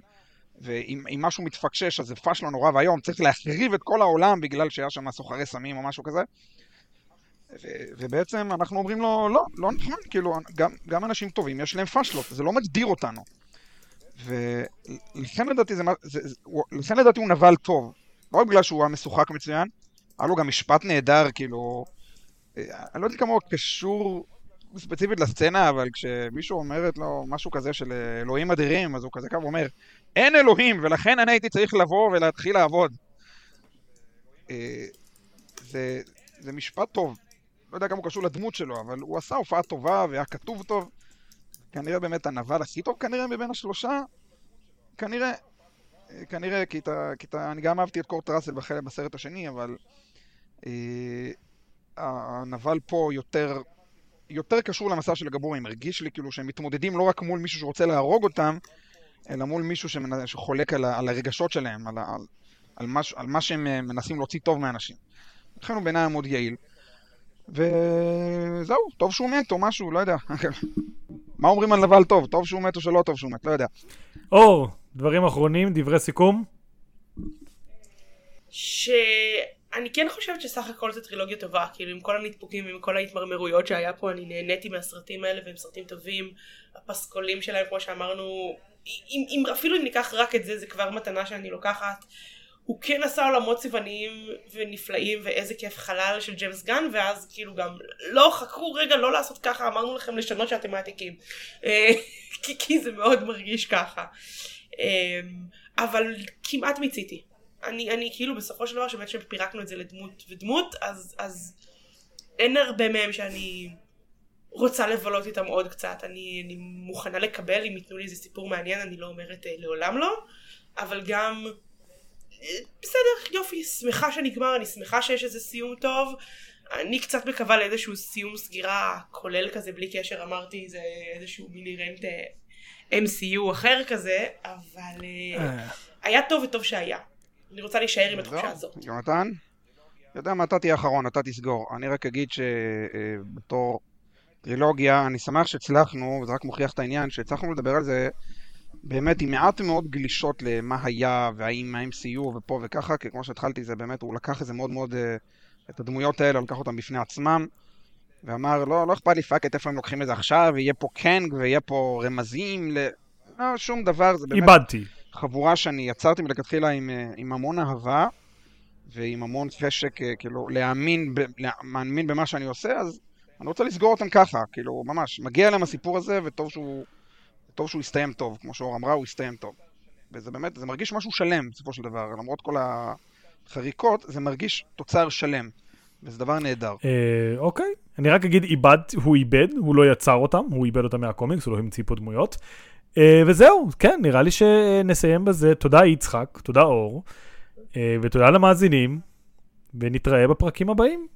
[SPEAKER 2] ואם אם משהו מתפקשש אז זה פשלה נורא ואיום, צריך להחריב את כל העולם בגלל שהיה שם סוחרי סמים או משהו כזה. ובעצם אנחנו אומרים לו, לא, לא נכון, כאילו, גם, גם אנשים טובים יש להם פשלות, זה לא מגדיר אותנו. ולכן לדעתי זה, זה, לכן לדעתי הוא נבל טוב. לא רק בגלל שהוא היה משוחק מצוין, היה לו גם משפט נהדר, כאילו... אה, אני לא יודע כמה הוא קשור ספציפית לסצנה, אבל כשמישהו אומרת לו משהו כזה של אה, אלוהים אדירים, אז הוא כזה ככה אומר, אין אלוהים, ולכן אני הייתי צריך לבוא ולהתחיל לעבוד. אה, זה, זה משפט טוב. לא יודע כמה הוא קשור לדמות שלו, אבל הוא עשה הופעה טובה והיה כתוב טוב. כנראה באמת הנבל הכי טוב כנראה מבין השלושה. כנראה. אה, כנראה, כי, אתה, כי אתה, אני גם אהבתי את קורט ראסל בסרט השני, אבל אה, הנבל פה יותר, יותר קשור למסע של הגבורים. הרגיש לי כאילו שהם מתמודדים לא רק מול מישהו שרוצה להרוג אותם, אלא מול מישהו שמנ... שחולק על, ה... על הרגשות שלהם, על, ה... על... מה... על מה שהם מנסים להוציא טוב מאנשים. לכן הוא בעיניי מאוד יעיל. וזהו, טוב שהוא מת או משהו, לא יודע. מה אומרים על נבל טוב? טוב שהוא מת או שלא טוב שהוא מת? לא יודע.
[SPEAKER 1] אור, דברים אחרונים, דברי סיכום.
[SPEAKER 3] שאני כן חושבת שסך הכל זו טרילוגיה טובה, כאילו עם כל הנדפוקים ועם כל ההתמרמרויות שהיה פה, אני נהניתי מהסרטים האלה והם סרטים טובים, הפסקולים שלהם כמו שאמרנו אם, אם, אפילו אם ניקח רק את זה, זה כבר מתנה שאני לוקחת. הוא כן עשה עולמות צבעוניים ונפלאים ואיזה כיף חלל של ג'יימס גן ואז כאילו גם לא חכו רגע לא לעשות ככה אמרנו לכם לשנות שאתם מעתיקים. אה, כי, כי זה מאוד מרגיש ככה. אה, אבל כמעט מיציתי. אני, אני כאילו בסופו של דבר שבאמת שפירקנו את זה לדמות ודמות אז, אז אין הרבה מהם שאני רוצה לבלות איתם עוד קצת. אני, אני מוכנה לקבל אם ייתנו לי איזה סיפור מעניין אני לא אומרת אה, לעולם לא. אבל גם בסדר, יופי, שמחה שנגמר, אני שמחה שיש איזה סיום טוב. אני קצת מקווה לאיזשהו סיום סגירה כולל כזה, בלי קשר, אמרתי, זה איזשהו מיני רנט אה, MCU אחר כזה, אבל אה, היה טוב וטוב שהיה. אני רוצה להישאר עם התחושה הזאת.
[SPEAKER 2] יונתן? יודע מה, אתה תהיה אחרון, אתה תסגור. אני רק אגיד שבתור טרילוגיה, אני שמח שהצלחנו, וזה רק מוכיח את העניין, שהצלחנו לדבר על זה באמת עם מעט מאוד גלישות למה היה, והאם ה-MCU ופה וככה, כי כמו שהתחלתי זה באמת, הוא לקח את זה מאוד מאוד, אה, את הדמויות האלה, לקח אותן בפני עצמם, ואמר, לא, לא אכפת לי פאקט איפה הם לוקחים את זה עכשיו, ויהיה פה קנג, ויהיה פה רמזים, ל... לא, שום דבר, זה באמת...
[SPEAKER 1] איבדתי.
[SPEAKER 2] חבורה שאני יצרתי מלכתחילה עם, אה, עם המון אהבה, ועם המון פשק, אה, כאילו, להאמין, ב, להאמין במה שאני עושה, אז אני רוצה לסגור אותם ככה, כאילו, ממש, מגיע להם הסיפור הזה, וטוב שהוא... טוב שהוא יסתיים טוב, כמו שאור אמרה, הוא יסתיים טוב. וזה באמת, זה מרגיש משהו שלם בסופו של דבר, למרות כל החריקות, זה מרגיש תוצר שלם. וזה דבר נהדר.
[SPEAKER 1] אה, אוקיי, אני רק אגיד איבד, הוא איבד, הוא לא יצר אותם, הוא איבד אותם מהקומיקס, הוא לא המציא פה דמויות. אה, וזהו, כן, נראה לי שנסיים בזה. תודה יצחק, תודה אור, אה, ותודה למאזינים, ונתראה בפרקים הבאים.